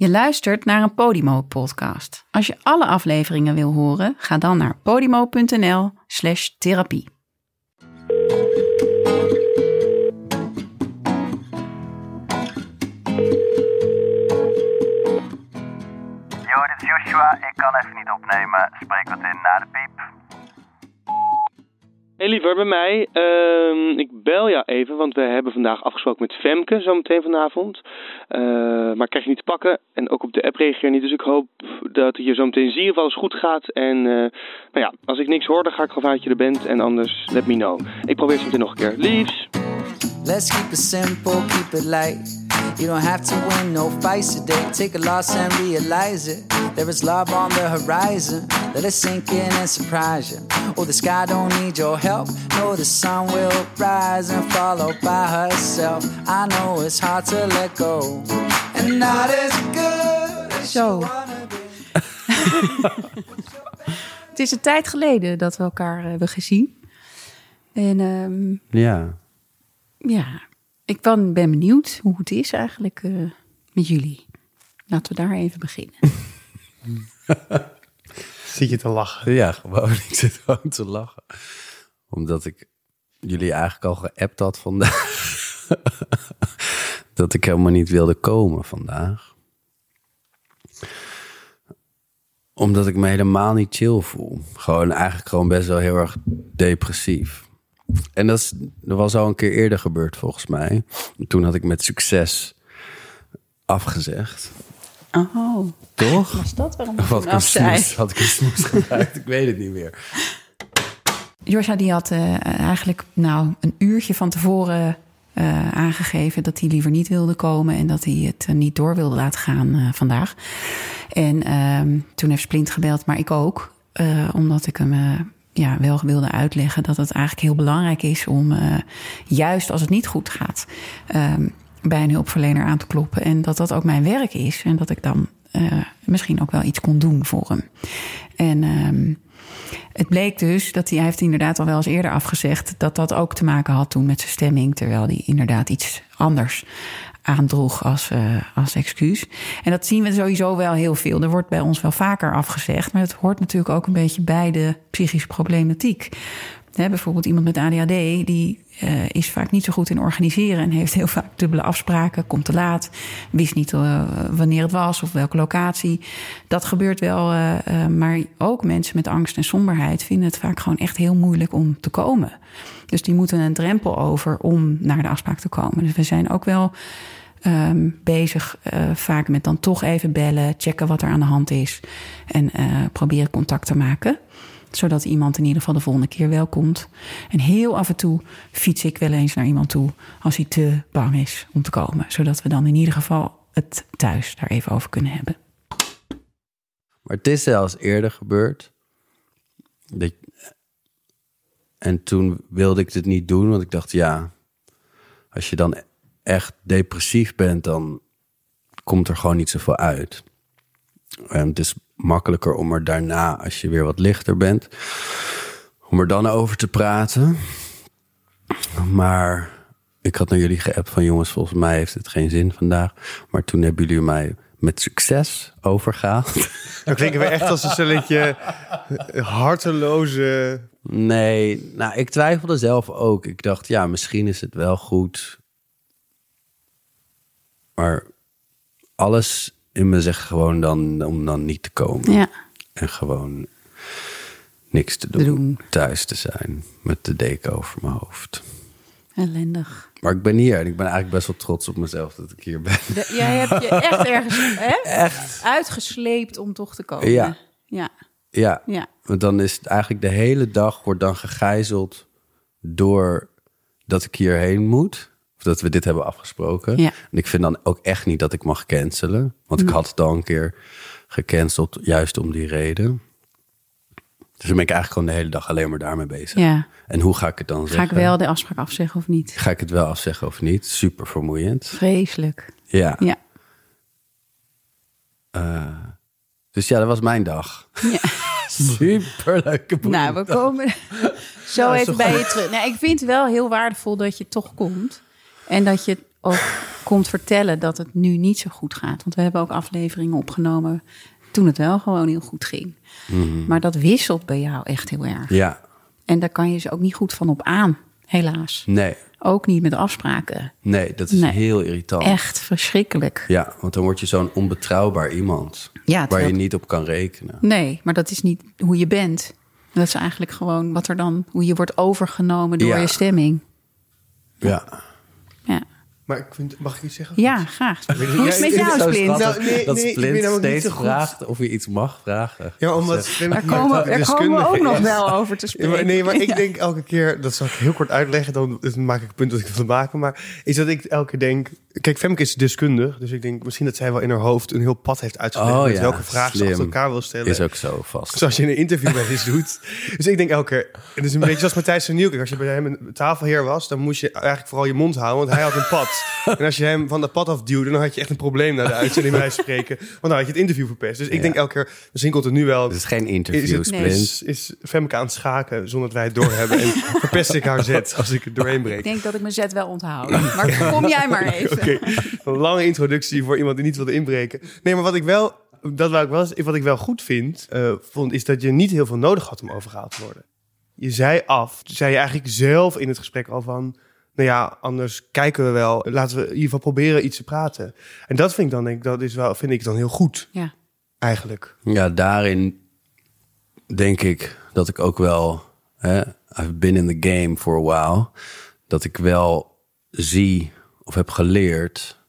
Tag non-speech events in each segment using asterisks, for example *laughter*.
Je luistert naar een Podimo-podcast. Als je alle afleveringen wil horen, ga dan naar podimo.nl slash therapie. Yo, dit is Joshua. Ik kan even niet opnemen. Spreek wat in na de piep. Hey liever, bij mij. Ehm, ik bel jou even, want we hebben vandaag afgesproken met Femke, zometeen vanavond. Eh, maar ik krijg je niet te pakken en ook op de app reageer niet. Dus ik hoop dat je zometeen zie of alles goed gaat. En eh, nou ja, als ik niks hoor, dan ga ik gewoon uit je er bent. En anders, let me know. Ik probeer het meteen nog een keer. Liefs! Let's keep it simple, keep it light. You don't have to win no fights today. Take a loss and realize it. There is love on the horizon. Let it sink in and surprise you. Oh, the sky don't need your help. No, the sun will rise and follow by herself. I know it's hard to let go. And not as good as Zo. you wanna be. *laughs* Het is een tijd geleden dat we elkaar eh, hebben gezien. En ehm, Ja. ja, ik ben, ben benieuwd hoe het is eigenlijk eh, met jullie. Laten we daar even beginnen. *laughs* Zit je te lachen? Ja, gewoon. *laughs* Ik zit gewoon te lachen. Omdat ik jullie eigenlijk al geappt had vandaag. *laughs* dat ik helemaal niet wilde komen vandaag. Omdat ik me helemaal niet chill voel. Gewoon eigenlijk gewoon best wel heel erg depressief. En dat, is, dat was al een keer eerder gebeurd volgens mij. Toen had ik met succes afgezegd. Oh, Toch? was dat waarom Of had ik een afzei? smoes, had ik een smoes gebruikt? Ik weet het niet meer. Joshua die had eh, eigenlijk nou, een uurtje van tevoren eh, aangegeven dat hij liever niet wilde komen en dat hij het eh, niet door wilde laten gaan eh, vandaag. En ehm, toen heeft Splint gebeld, maar ik ook, eh, omdat ik hem eh, ja, wel wilde uitleggen dat het eigenlijk heel belangrijk is om eh, juist als het niet goed gaat. ehm, bij een hulpverlener aan te kloppen. En dat dat ook mijn werk is. En dat ik dan eh, misschien ook wel iets kon doen voor hem. En ehm, het bleek dus dat hij, heeft inderdaad al wel eens eerder afgezegd... dat dat ook te maken had toen met zijn stemming... terwijl hij inderdaad iets anders aandroeg als, eh, als excuus. En dat zien we sowieso wel heel veel. Er wordt bij ons wel vaker afgezegd... maar het hoort natuurlijk ook een beetje bij de psychische problematiek. Bijvoorbeeld iemand met ADHD, die eh, is vaak niet zo goed in organiseren en heeft heel vaak dubbele afspraken, komt te laat, wist niet eh, wanneer het was of welke locatie. Dat gebeurt wel, maar ook mensen met angst en somberheid vinden het vaak gewoon echt heel moeilijk om te komen. Dus die moeten een drempel over om naar de afspraak te komen. Dus we zijn ook wel ehm, bezig eh, vaak met dan toch even bellen, checken wat er aan de hand is en eh, proberen contact te maken zodat iemand in ieder geval de volgende keer wel komt. En heel af en toe fiets ik wel eens naar iemand toe als hij te bang is om te komen. Zodat we dan in ieder geval het thuis daar even over kunnen hebben. Maar het is zelfs eerder gebeurd. En toen wilde ik dit niet doen, want ik dacht, ja, als je dan echt depressief bent, dan komt er gewoon niet zoveel uit. En het is makkelijker om er daarna, als je weer wat lichter bent, om er dan over te praten. Maar ik had naar jullie geappt van jongens, volgens mij heeft het geen zin vandaag. Maar toen hebben jullie mij met succes overgehaald. Dan klinken we echt als een stelletje harteloze... Nee, nou, ik twijfelde zelf ook. Ik dacht, ja, misschien is het wel goed. Maar alles in me zegt gewoon dan om dan niet te komen. Ja, En gewoon niks te doen. Doen. Thuis te zijn met de deken over mijn hoofd. ellendig. Maar ik ben hier en ik ben eigenlijk best wel trots op mezelf dat ik hier ben. De- jij hebt je echt ergens hè? uitgesleept om toch te komen. Ja. Ja, Ja, ja. want dan is het eigenlijk de hele dag wordt dan gegijzeld door dat ik hierheen moet. Of dat we dit hebben afgesproken. Ja. En ik vind dan ook echt niet dat ik mag cancelen. Want ik had het al een keer gecanceld, juist om die reden. Dus dan ben ik eigenlijk gewoon de hele dag alleen maar daarmee bezig. ja. En hoe ga ik het dan Ga zeggen? ik wel de afspraak afzeggen of niet? Ga ik het wel afzeggen of niet? Super vermoeiend. Vreselijk. Ja. Ja. Dus ja, dat was mijn dag. ja. *laughs* Super leuke Nou, we komen zo even bij je terug. Nou, ik vind het wel heel waardevol dat je toch komt. En dat je ook komt vertellen dat het nu niet zo goed gaat. Want we hebben ook afleveringen opgenomen toen het wel gewoon heel goed ging. Maar dat wisselt bij jou echt heel erg. Ja, En daar kan je ze ook niet goed van op aan, helaas. nee, Ook niet met afspraken. nee, dat is Nee. heel irritant. Echt verschrikkelijk. Ja, want dan word je zo'n onbetrouwbaar iemand. Ja, waar je niet op kan rekenen. Nee, maar dat is niet hoe je bent. Dat is eigenlijk gewoon wat er dan, hoe je wordt overgenomen door Ja. je stemming. Ja. Maar ik vind, mag ik iets zeggen? ja graag. Hoe is het met jou, Splint? Nou, nee, dat nee, Splint steeds vraagt of je iets mag vragen. Ja, omdat Zeg, Sven Daar komen, daar komen we ook nog wel over te *laughs* Ja, spreken. maar, nee, maar ik denk elke keer, dat zal ik heel kort uitleggen, dan maak ik het punt dat ik wil maken. Maar is dat ik elke keer denk, kijk, Femke is deskundig, dus ik denk misschien dat zij wel in haar hoofd een heel pad heeft uitgelegd Oh met ja, welke vragen ze achter elkaar wil stellen. Is ook zo vast. Zoals je in een interview bij eens doet. *laughs* Dus ik denk elke keer, het is een beetje zoals Matthijs van Nieuwkerk. Als je bij hem een tafelheer was, dan moest je eigenlijk vooral je mond houden, want hij had een pad. *laughs* En als je hem van dat pad afduwde, dan had je echt een probleem naar de uitzending bij spreken. Want dan had je het interview verpest. Dus ik Ja. denk elke keer, misschien komt het nu wel... Het is geen Is, interview, het, Splint. is, is Femke aan het schaken zonder dat wij het doorhebben? En *laughs* verpest ik haar zet als ik het doorheen Ik breek? denk dat ik mijn zet wel onthoud. Maar kom jij maar *laughs* even. Oké, een lange introductie voor iemand die niet wilde inbreken. Nee, maar wat ik wel, dat wou ik wel, wat ik wel goed vind, eh, vond, is dat je niet heel veel nodig had om overgehaald te worden. Je zei af, zei je eigenlijk zelf in het gesprek al van, nou ja, anders kijken we wel. Laten we in ieder geval proberen iets te praten. En dat vind ik dan, denk ik, dat is wel, vind ik dan heel goed, Ja. eigenlijk. Ja, daarin denk ik dat ik ook wel... Hè, I've been in the game for a while. Dat ik wel zie of heb geleerd...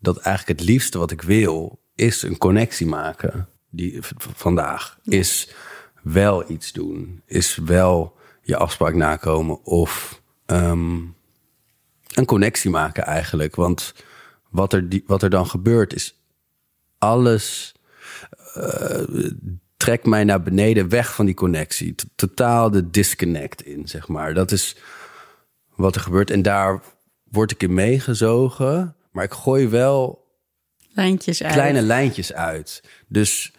dat eigenlijk het liefste wat ik wil... is een connectie maken. Die vandaag is wel iets doen. Is wel je afspraak nakomen of... ehm, een connectie maken eigenlijk. Want wat er, die, wat er dan gebeurt is alles eh, trekt mij naar beneden weg van die connectie. T- Totaal de disconnect in, zeg maar. Dat is wat er gebeurt. En daar word ik in meegezogen. Maar ik gooi wel Lijntjes uit. kleine lijntjes uit. Dus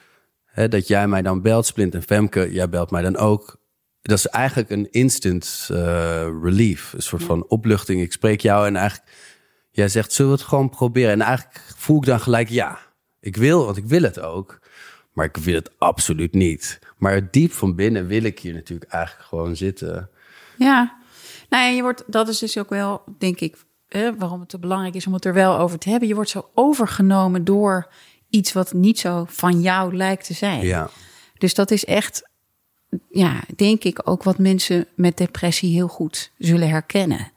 hè, dat jij mij dan belt, Splint en Femke, jij belt mij dan ook. Dat is eigenlijk een instant eh, relief. Een soort van opluchting. Ik spreek jou en eigenlijk... Jij zegt, zullen we het gewoon proberen? En eigenlijk voel ik dan gelijk, ja. Ik wil, want ik wil het ook. Maar ik wil het absoluut niet. Maar diep van binnen wil ik hier natuurlijk eigenlijk gewoon zitten. Ja, nou ja, je wordt, dat is dus ook wel, denk ik, hè, waarom het zo belangrijk is om het er wel over te hebben. Je wordt zo overgenomen door iets wat niet zo van jou lijkt te zijn. Ja, Dus dat is echt, ja, denk ik ook wat mensen met depressie heel goed zullen herkennen.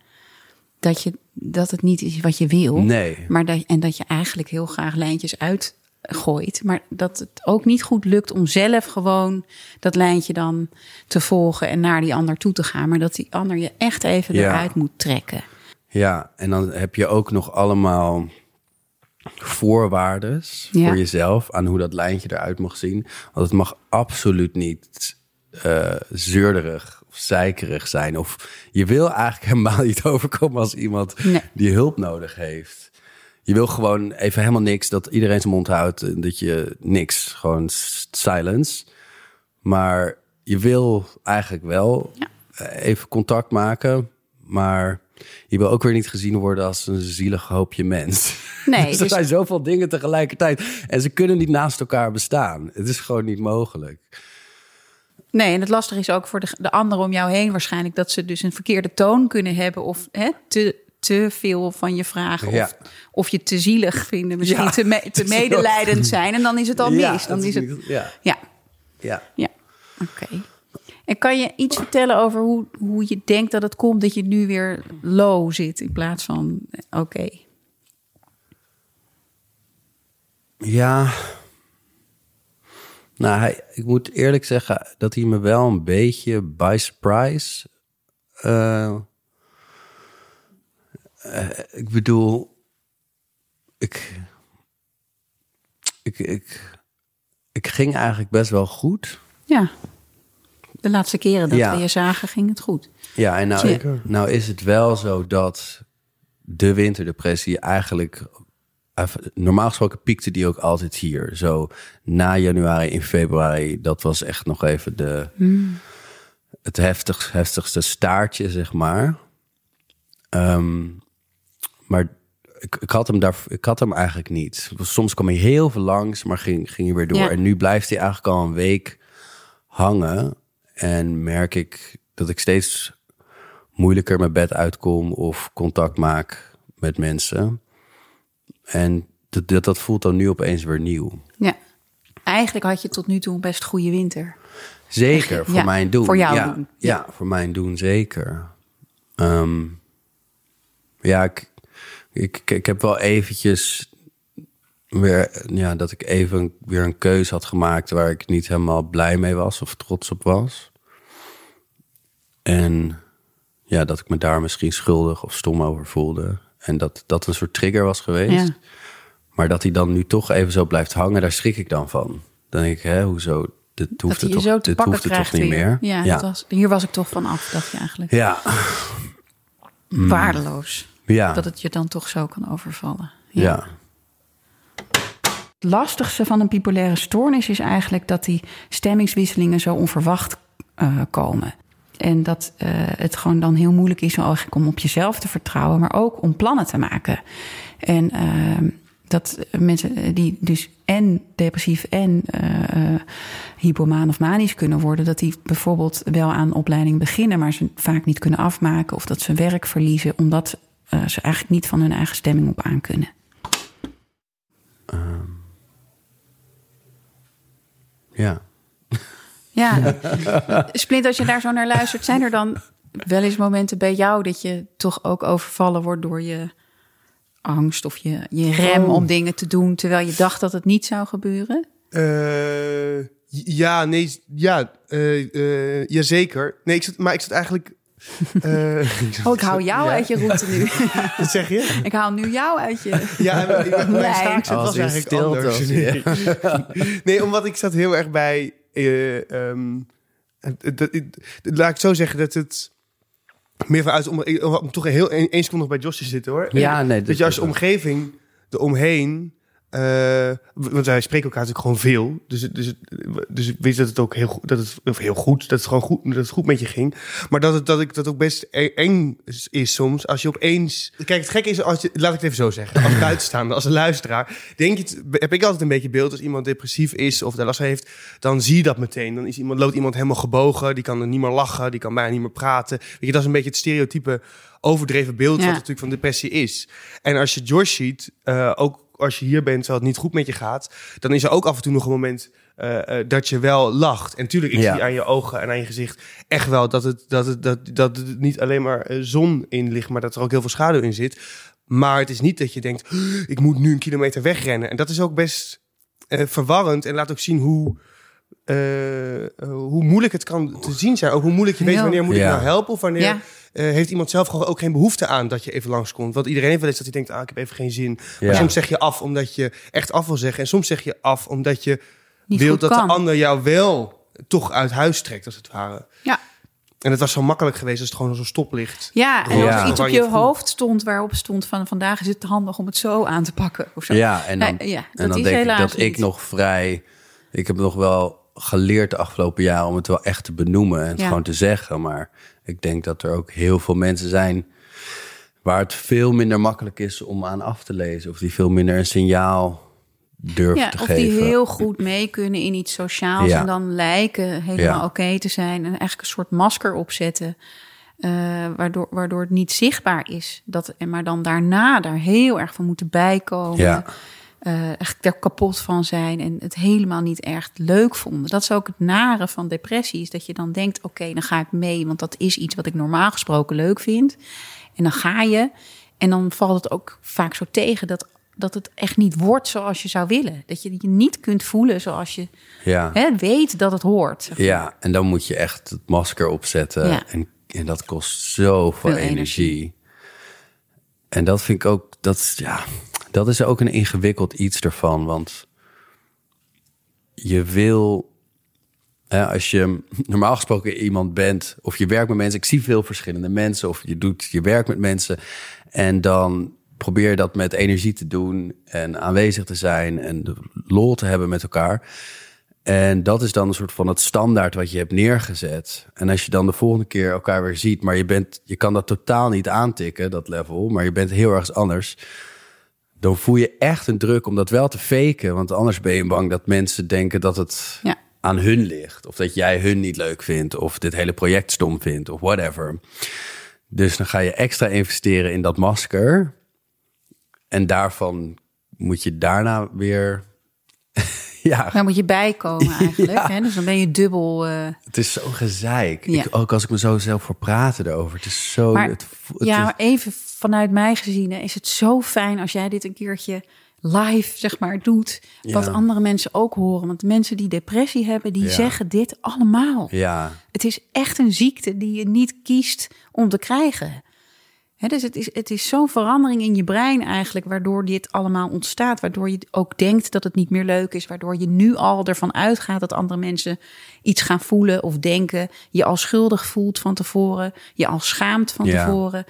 Dat, je, dat het niet is wat je wil. nee. Maar dat, en dat je eigenlijk heel graag lijntjes uitgooit. Maar dat het ook niet goed lukt om zelf gewoon dat lijntje dan te volgen en naar die ander toe te gaan. Maar dat die ander je echt even Ja. eruit moet trekken. Ja, en dan heb je ook nog allemaal voorwaardes Ja. voor jezelf aan hoe dat lijntje eruit mag zien. Want het mag absoluut niet eh zeurderig of zeikerig zijn. Of je wil eigenlijk *laughs* helemaal niet overkomen als iemand Nee. die hulp nodig heeft. Je wil gewoon even helemaal niks, dat iedereen zijn mond houdt en dat je niks, gewoon silence. Maar je wil eigenlijk wel eh, even contact maken, maar je wil ook weer niet gezien worden als een zielig hoopje mens. *laughs* Nee, dus er dus- zijn zoveel dingen tegelijkertijd en ze kunnen niet naast elkaar bestaan. Het is gewoon niet mogelijk. Nee, en het lastige is ook voor de, de anderen om jou heen waarschijnlijk dat ze dus een verkeerde toon kunnen hebben of hè, te, te veel van je vragen. Ja. Of, of je te zielig vinden, misschien Ja, te, me- te *laughs* medelijdend zijn. En dan is het al Ja, mis. Dan is het, ja, ja. Ja, oké. En kan je iets vertellen over hoe, hoe je denkt dat het komt dat je nu weer low zit in plaats van eh, oké? Ja. Nou, hij, ik moet eerlijk zeggen dat hij me wel een beetje by surprise. eh, eh, ik bedoel, ik, ik, ik, ik ging eigenlijk best wel goed. Ja. De laatste keren dat Ja. we je zagen ging het goed. Ja, en nou, Zeker. nou is het wel zo dat de winterdepressie eigenlijk... eh, Normaal gesproken piekte die ook altijd hier. Zo na januari, in februari, dat was echt nog even de, het heftig, heftigste staartje, zeg maar. Ehm, maar ik, ik, had hem daar, ik had hem eigenlijk niet. Soms kwam hij heel veel langs, maar ging, ging hij weer door. Ja. En nu blijft hij eigenlijk al een week hangen. En merk ik dat ik steeds moeilijker mijn bed uitkom of contact maak met mensen. En dat, dat, dat voelt dan nu opeens weer nieuw. Ja. Eigenlijk had je tot nu toe een best goede winter. Zeker, voor Ja, mijn doen. voor jou ja, doen. Ja, voor mijn doen zeker. Ehm, ja, ik, ik, ik, ik heb wel eventjes weer, ja, dat ik even weer een keuze had gemaakt waar ik niet helemaal blij mee was of trots op was. En ja, dat ik me daar misschien schuldig of stom over voelde. En dat dat een soort trigger was geweest. Ja. Maar dat hij dan nu toch even zo blijft hangen, daar schrik ik dan van. Dan denk ik, hè, hoezo? Dit hoeft dat het toch, zo dit hoeft het toch krijgt niet weer. meer? Ja, ja. Dat was, hier was ik toch van af, dacht je eigenlijk. ja. Waardeloos. Ja. Dat het je dan toch zo kan overvallen. ja. Het lastigste van een bipolaire stoornis is eigenlijk dat die stemmingswisselingen zo onverwacht eh, komen. En dat eh, het gewoon dan heel moeilijk is eigenlijk om op jezelf te vertrouwen, maar ook om plannen te maken. En eh, dat mensen die dus en depressief en eh, eh, hypomaan of manisch kunnen worden, dat die bijvoorbeeld wel aan opleiding beginnen, maar ze vaak niet kunnen afmaken of dat ze werk verliezen, omdat eh, ze eigenlijk niet van hun eigen stemming op aan kunnen. ja. Ja, *laughs* Splint, als je daar zo naar luistert, zijn er dan wel eens momenten bij jou dat je toch ook overvallen wordt door je angst of je, je rem Oh. om dingen te doen terwijl je dacht dat het niet zou gebeuren? Eh, ja, nee, ja, eh eh, jazeker. Nee, ik zat, maar ik zat eigenlijk... eh, *laughs* Oh, ik hou jou Ja. uit je route nu. *laughs* Wat zeg je? ik haal nu jou uit je. Ja, en mijn- mijn Als was eigenlijk stilte anders. was Nee. nee, omdat ik zat heel erg bij... dat- het- laat ik zo zeggen dat het... Meer vanuit om, ik- om toch heel één seconde nog bij Jos te zitten hoor. Ja, nee, Dat je als je omgeving eromheen. Eh want wij spreken elkaar natuurlijk gewoon veel. Dus, dus, dus ik wist dat het ook heel goed, dat het of heel goed, dat het gewoon goed, dat het goed met je ging. Maar dat het dat ik dat ook best e- eng is, soms als je opeens. Kijk, het gekke is als je, laat ik het even zo zeggen, als *laughs* buitenstaander, als een luisteraar, denk je, het- heb ik altijd een beetje beeld als iemand depressief is of daar last van heeft, dan zie je dat meteen. Dan is iemand loopt iemand helemaal gebogen, die kan er niet meer lachen, die kan bijna niet meer praten. Weet je, dat is een beetje het stereotype overdreven beeld Ja. wat natuurlijk van depressie is. En als je Josh ziet, eh, ook als je hier bent terwijl het niet goed met je gaat, dan is er ook af en toe nog een moment eh, eh, dat je wel lacht. En tuurlijk, ik Ja. zie aan je ogen en aan je gezicht echt wel dat het, dat het, dat, dat het niet alleen maar eh, zon in ligt, maar dat er ook heel veel schaduw in zit. Maar het is niet dat je denkt, "Huh, ik moet nu een kilometer wegrennen. En dat is ook best eh, verwarrend en laat ook zien hoe, hoe moeilijk het kan te zien zijn. Ook hoe moeilijk je weet wanneer moet ik Ja. nou helpen of wanneer Ja. Eh, heeft iemand zelf gewoon ook geen behoefte aan dat je even langskomt. Want iedereen heeft wel eens dat hij denkt, ah, ik heb even geen zin. Maar Ja. soms zeg je af omdat je echt af wil zeggen. En soms zeg je af omdat je Niet wilt dat kan. de ander jou wel toch uit huis trekt, als het ware. Ja. En het was zo makkelijk geweest als het gewoon zo'n stoplicht. Ja, en Ja. als er iets op je hoofd stond waarop stond van vandaag is het handig om het zo aan te pakken. Of zo. Ja, en dan, Nee, ja, dat en dan is denk ik dat ik nog vrij... Ik heb nog wel geleerd de afgelopen jaren om het wel echt te benoemen en het Ja. gewoon te zeggen. Maar ik denk dat er ook heel veel mensen zijn waar het veel minder makkelijk is om aan af te lezen. Of die veel minder een signaal durven Ja, te of geven. die heel goed mee kunnen in iets sociaals Ja. en dan lijken helemaal Ja. oké te zijn en eigenlijk een soort masker opzetten, eh, waardoor, waardoor het niet zichtbaar is. Dat, en maar dan daarna daar heel erg van moeten bijkomen, Ja. Eh, echt er kapot van zijn en het helemaal niet echt leuk vonden. Dat is ook het nare van depressie, is dat je dan denkt, oké, dan ga ik mee, want dat is iets wat ik normaal gesproken leuk vind. En dan ga je en dan valt het ook vaak zo tegen dat dat het echt niet wordt zoals je zou willen. Dat je je niet kunt voelen zoals je Ja. hè, weet dat het hoort. zeg maar. Ja, en dan moet je echt het masker opzetten. Ja. En, en dat kost zoveel Veel energie. energie. En dat vind ik ook, dat, ja, dat is ook een ingewikkeld iets ervan. Want je wil, hè, als je normaal gesproken iemand bent, of je werkt met mensen, ik zie veel verschillende mensen, of je doet je werk met mensen. En dan probeer dat met energie te doen en aanwezig te zijn en de lol te hebben met elkaar. En dat is dan een soort van het standaard wat je hebt neergezet. En als je dan de volgende keer elkaar weer ziet, maar je, bent, je kan dat totaal niet aantikken, dat level, maar je bent heel ergens anders. dan voel je echt een druk om dat wel te faken. Want anders ben je bang dat mensen denken dat het Ja. aan hun ligt. Of dat jij hun niet leuk vindt. Of dit hele project stom vindt. Of whatever. Dus dan ga je extra investeren in dat masker. En daarvan moet je daarna weer... ja, Daar moet je bijkomen *laughs* eigenlijk. Ja. Hè? Dus dan ben je dubbel... eh, het is zo gezeik. Ja. Ik, ook als ik me zo zelf voor praten erover. Het is zo... Maar- het, ja, is- maar even vanuit mij gezien hè, is het zo fijn als jij dit een keertje live, zeg maar, doet. Wat Ja. andere mensen ook horen. Want mensen die depressie hebben, die Ja. zeggen dit allemaal. ja, Het is echt een ziekte die je niet kiest om te krijgen. Dus het is, het is zo'n verandering in je brein eigenlijk, waardoor dit allemaal ontstaat. Waardoor je ook denkt dat het niet meer leuk is. Waardoor je nu al ervan uitgaat dat andere mensen iets gaan voelen of denken. Je al schuldig voelt van tevoren. Je al schaamt van Ja. tevoren.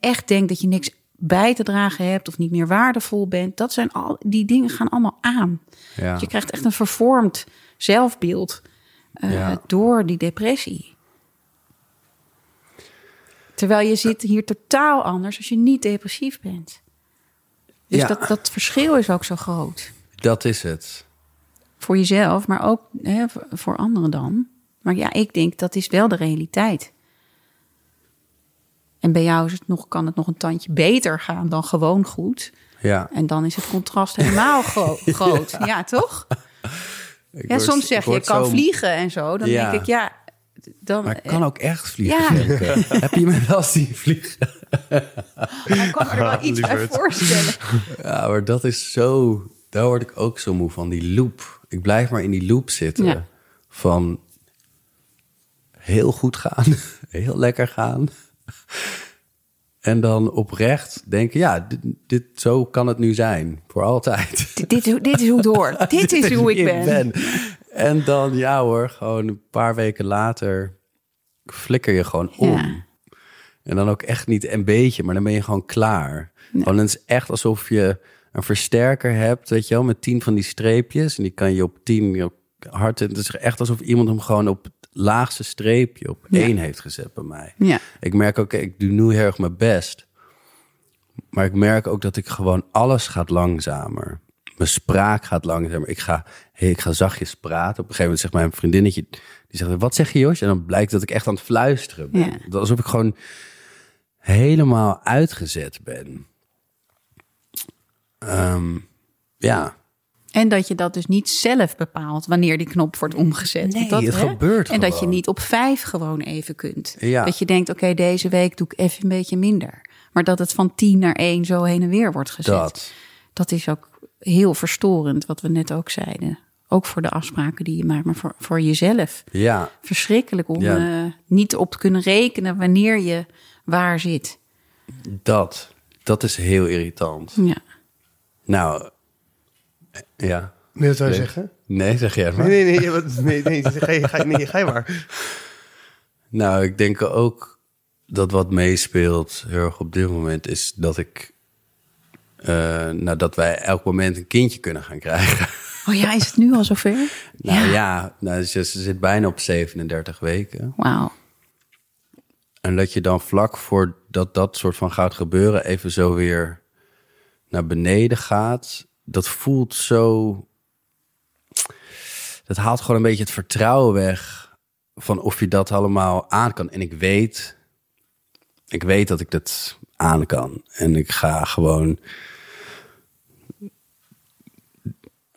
Echt denkt dat je niks bij te dragen hebt of niet meer waardevol bent. Dat zijn al, die dingen gaan allemaal aan. ja. Dus je krijgt echt een vervormd zelfbeeld eh, Ja. door die depressie. Terwijl je zit hier totaal anders als je niet depressief bent. Dus Ja. dat, dat verschil is ook zo groot. dat is het. Voor jezelf, maar ook hè, voor- anderen dan. Maar ja, ik denk dat is wel de realiteit. En bij jou is het nog, kan het nog een tandje beter gaan dan gewoon goed. Ja. En dan is het contrast helemaal gro- *laughs* groot. Ja, toch? Ik Ja, word- soms zeg je, ik kan vliegen en zo. Dan Ja. denk ik, ja, dan... Maar ik kan ook echt vliegen. Ja. *laughs* Heb je me wel zien vliegen? Ik kan me er wel *laughs* iets bij voorstellen. Ja, maar dat is zo... Daar word ik ook zo moe van, die loop. Ik blijf maar in die loop zitten. Ja. Van heel goed gaan, *laughs* heel lekker gaan. En dan oprecht denken, ja, dit, dit, zo kan het nu zijn. Voor altijd. Dit, dit, is- dit is hoe het hoort. Dit is hoe ik ben. En dan, ja hoor, gewoon een paar weken later flikker je gewoon om. Ja. En dan ook echt niet een beetje, maar dan ben je gewoon klaar. Gewoon, het is echt alsof je een versterker hebt, weet je wel, met tien van die streepjes. En die kan je op tien op hard... Het is echt alsof iemand hem gewoon op het laagste streepje op Ja. één heeft gezet bij mij. Ja. Ik merk ook, ik doe nu heel erg mijn best. Maar ik merk ook dat ik gewoon alles gaat langzamer. Mijn spraak gaat langzamer. Ik ga, hey, ik ga zachtjes praten. Op een gegeven moment zegt mijn vriendinnetje, die zegt, wat zeg je Jos? En dan blijkt dat ik echt aan het fluisteren ben. Ja. Alsof ik gewoon helemaal uitgezet ben. Ehm, ja, En dat je dat dus niet zelf bepaalt wanneer die knop wordt omgezet. Nee, dat, het gebeurt En dat je niet op vijf gewoon even kunt. Ja. Dat je denkt, oké, deze week doe ik even een beetje minder. Maar dat het van tien naar één zo heen en weer wordt gezet. dat. Dat is ook heel verstorend, wat we net ook zeiden. Ook voor de afspraken die je maakt, maar voor, voor jezelf. Ja, Verschrikkelijk om Ja. eh, niet op te kunnen rekenen wanneer je waar zit. dat. Dat is heel irritant. Ja. Nou, ja. Nee, dat zou je Nee. zeggen? Nee, zeg jij het maar. Nee, nee, nee. nee, nee, ga, je, ga, nee, ga je maar. Nou, ik denk ook dat wat meespeelt heel erg op dit moment is dat ik. eh, nou, dat wij elk moment een kindje kunnen gaan krijgen. Oh ja, is het nu al zover? nou ja, nou, ze, ze zit bijna op 37 weken. Wauw. En dat je dan vlak voor dat dat soort van gaat gebeuren, even zo weer naar beneden gaat. Dat voelt zo. Dat haalt gewoon een beetje het vertrouwen weg van of je dat allemaal aan kan. En ik weet, ik weet dat ik dat aan kan. En ik ga gewoon.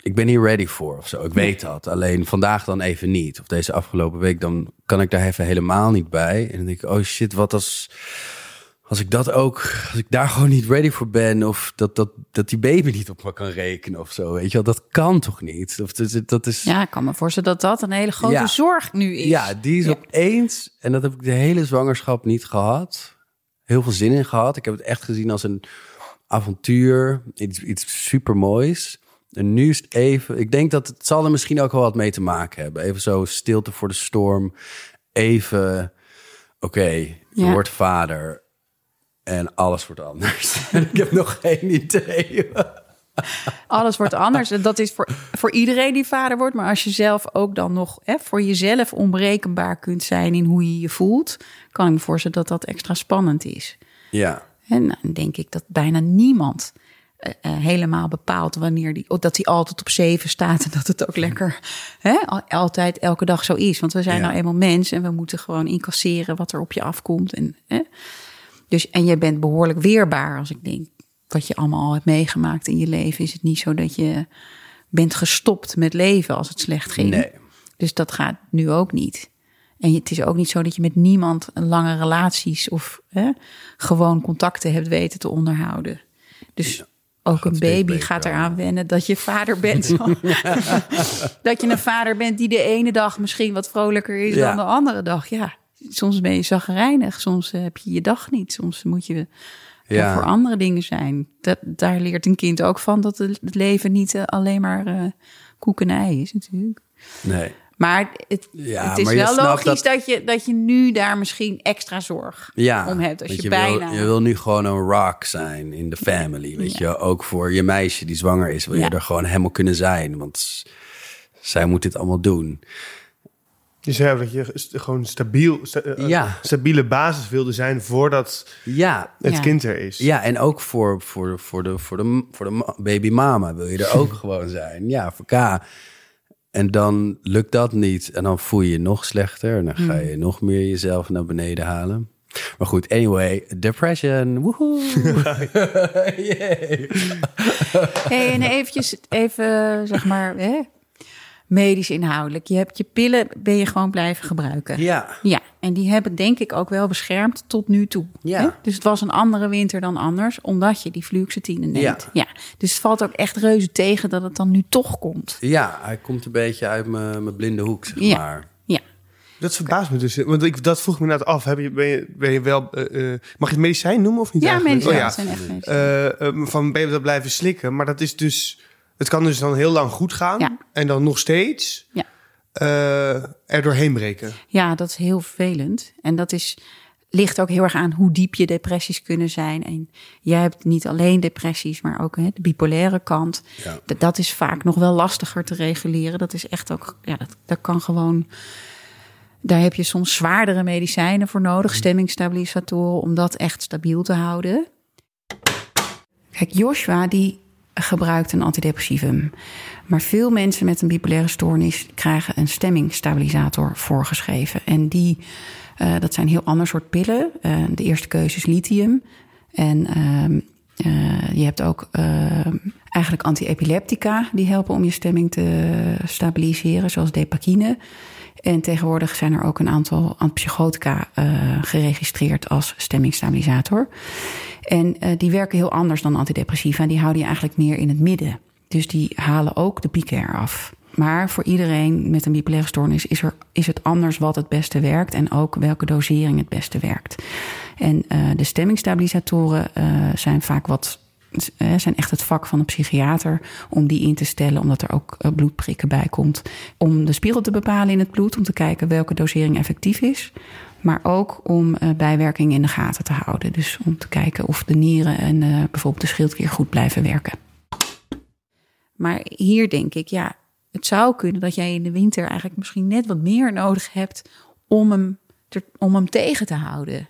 Ik ben hier ready voor of zo. Ik weet dat. Alleen vandaag dan even niet. Of deze afgelopen week, dan kan ik daar even helemaal niet bij. En dan denk ik, oh shit, wat als. Als ik dat ook, als ik daar gewoon niet ready voor ben, of dat, dat, dat die baby niet op me kan rekenen of zo, weet je wel, dat kan toch niet? Of dat, is- dat is, Ja, ik kan me voorstellen dat dat een hele grote Ja. zorg nu is. ja, die is Ja. opeens, en dat heb ik de hele zwangerschap niet gehad. Heel veel zin in gehad. Ik heb het echt gezien als een avontuur, iets, iets super moois. En nu is het even, ik denk dat het zal er misschien ook wel wat mee te maken hebben. Even zo stilte voor de storm. Even, oké, je Ja. wordt vader. En alles wordt anders. *laughs* En ik heb nog geen idee. Alles wordt anders. En dat is voor, voor iedereen die vader wordt. Maar als je zelf ook dan nog hè, voor jezelf onberekenbaar kunt zijn in hoe je je voelt, kan ik me voorstellen dat dat extra spannend is. Ja, En dan denk ik dat bijna niemand eh, helemaal bepaalt wanneer die, dat hij altijd op zeven staat en dat het ook lekker hè, al- altijd elke dag zo is. Want we zijn Ja. nou eenmaal mens en we moeten gewoon incasseren wat er op je afkomt. En, hè. Dus, en je bent behoorlijk weerbaar als ik denk wat je allemaal al hebt meegemaakt in je leven. Is het niet zo dat je bent gestopt met leven als het slecht ging. Nee. Dus dat gaat nu ook niet. En het is ook niet zo dat je met niemand een lange relaties of hè, gewoon contacten hebt weten te onderhouden. Dus ook een baby gaat eraan wennen dat je vader bent. *laughs* *laughs* dat je een vader bent die de ene dag misschien wat vrolijker is Ja. dan de andere dag. Ja, soms ben je zagrijnig, soms eh, heb je je dag niet, soms moet je Ja. voor andere dingen zijn. Dat, daar leert een kind ook van dat het leven niet eh, alleen maar eh koek en ei is natuurlijk. Nee. Maar het, Ja, het is maar wel logisch dat- dat... je, dat je nu daar misschien extra zorg Ja, om hebt. Als je, je, bijna... wil, je wil nu gewoon een rock zijn in de family. Weet Ja. je, ook voor je meisje die zwanger is, wil Ja. je er gewoon helemaal kunnen zijn. Want zij moet dit allemaal doen. Je zei dat je gewoon stabiel, sta- eh, Ja. stabiele basis wilde zijn voordat Ja, het Ja. kind er is. ja en ook voor, voor, voor, de, voor, de, voor de ma- baby mama wil je er ook *laughs* gewoon zijn. Ja, voor K. En dan lukt dat niet. En dan voel je je nog slechter. En dan ga je nog meer jezelf naar beneden halen. Maar goed, anyway, depression. Woehoe. Yay. *laughs* *laughs* Hey, en eventjes, even zeg maar, hè, medisch inhoudelijk. Je hebt je pillen, ben je gewoon blijven gebruiken. Ja. Ja, en die hebben denk ik ook wel beschermd tot nu toe. Ja. Hè? Dus het was een andere winter dan anders, omdat je die fluoxetine neemt. Ja. ja. Dus het valt ook echt reuze tegen dat het dan nu toch komt. Ja, hij komt een beetje uit mijn mijn blinde hoek, zeg Ja. maar. Ja. Dat verbaast me dus. Want ik, dat vroeg me net af. Heb je, ben, je, ben je wel... eh, eh, mag je het medicijn noemen of niet Ja, eigenlijk? medicijnen Oh, zijn echt medicijnen. Eh, eh, van ben je dat blijven slikken? Maar dat is dus... Het kan dus dan heel lang goed gaan. Ja. En dan nog steeds Ja. eh, er doorheen breken. Ja, dat is heel vervelend. En dat is, ligt ook heel erg aan hoe diep je depressies kunnen zijn. En jij hebt niet alleen depressies, maar ook hè, de bipolaire kant. Ja. Dat, dat is vaak nog wel lastiger te reguleren. Dat is echt ook, ja, dat, dat kan gewoon. Daar heb je soms zwaardere medicijnen voor nodig, stemmingstabilisatoren, om dat echt stabiel te houden. Kijk, Joshua die gebruikt een antidepressivum. Maar veel mensen met een bipolaire stoornis krijgen een stemmingstabilisator voorgeschreven. En die, eh, dat zijn heel ander soort pillen. Eh, de eerste keuze is lithium. En ehm, eh, je hebt ook eigenlijk antiepileptica die helpen om je stemming te stabiliseren, zoals depakine. En tegenwoordig zijn er ook een aantal antipsychotica geregistreerd als stemmingstabilisator. En eh, die werken heel anders dan antidepressiva. Die houden je eigenlijk meer in het midden. Dus die halen ook de pieken eraf. Maar voor iedereen met een bipolaire stoornis is, er, is het anders wat het beste werkt. En ook welke dosering het beste werkt. En eh, de stemmingstabilisatoren eh, zijn vaak wat. zijn echt het vak van een psychiater om die in te stellen, omdat er ook bloedprikken bij komt. Om de spiegel te bepalen in het bloed, om te kijken welke dosering effectief is. Maar ook om eh, bijwerkingen in de gaten te houden. Dus om te kijken of de nieren en eh, bijvoorbeeld de schildklier goed blijven werken. Maar hier denk ik, ja, het zou kunnen dat jij in de winter eigenlijk misschien net wat meer nodig hebt om hem, te- om hem tegen te houden.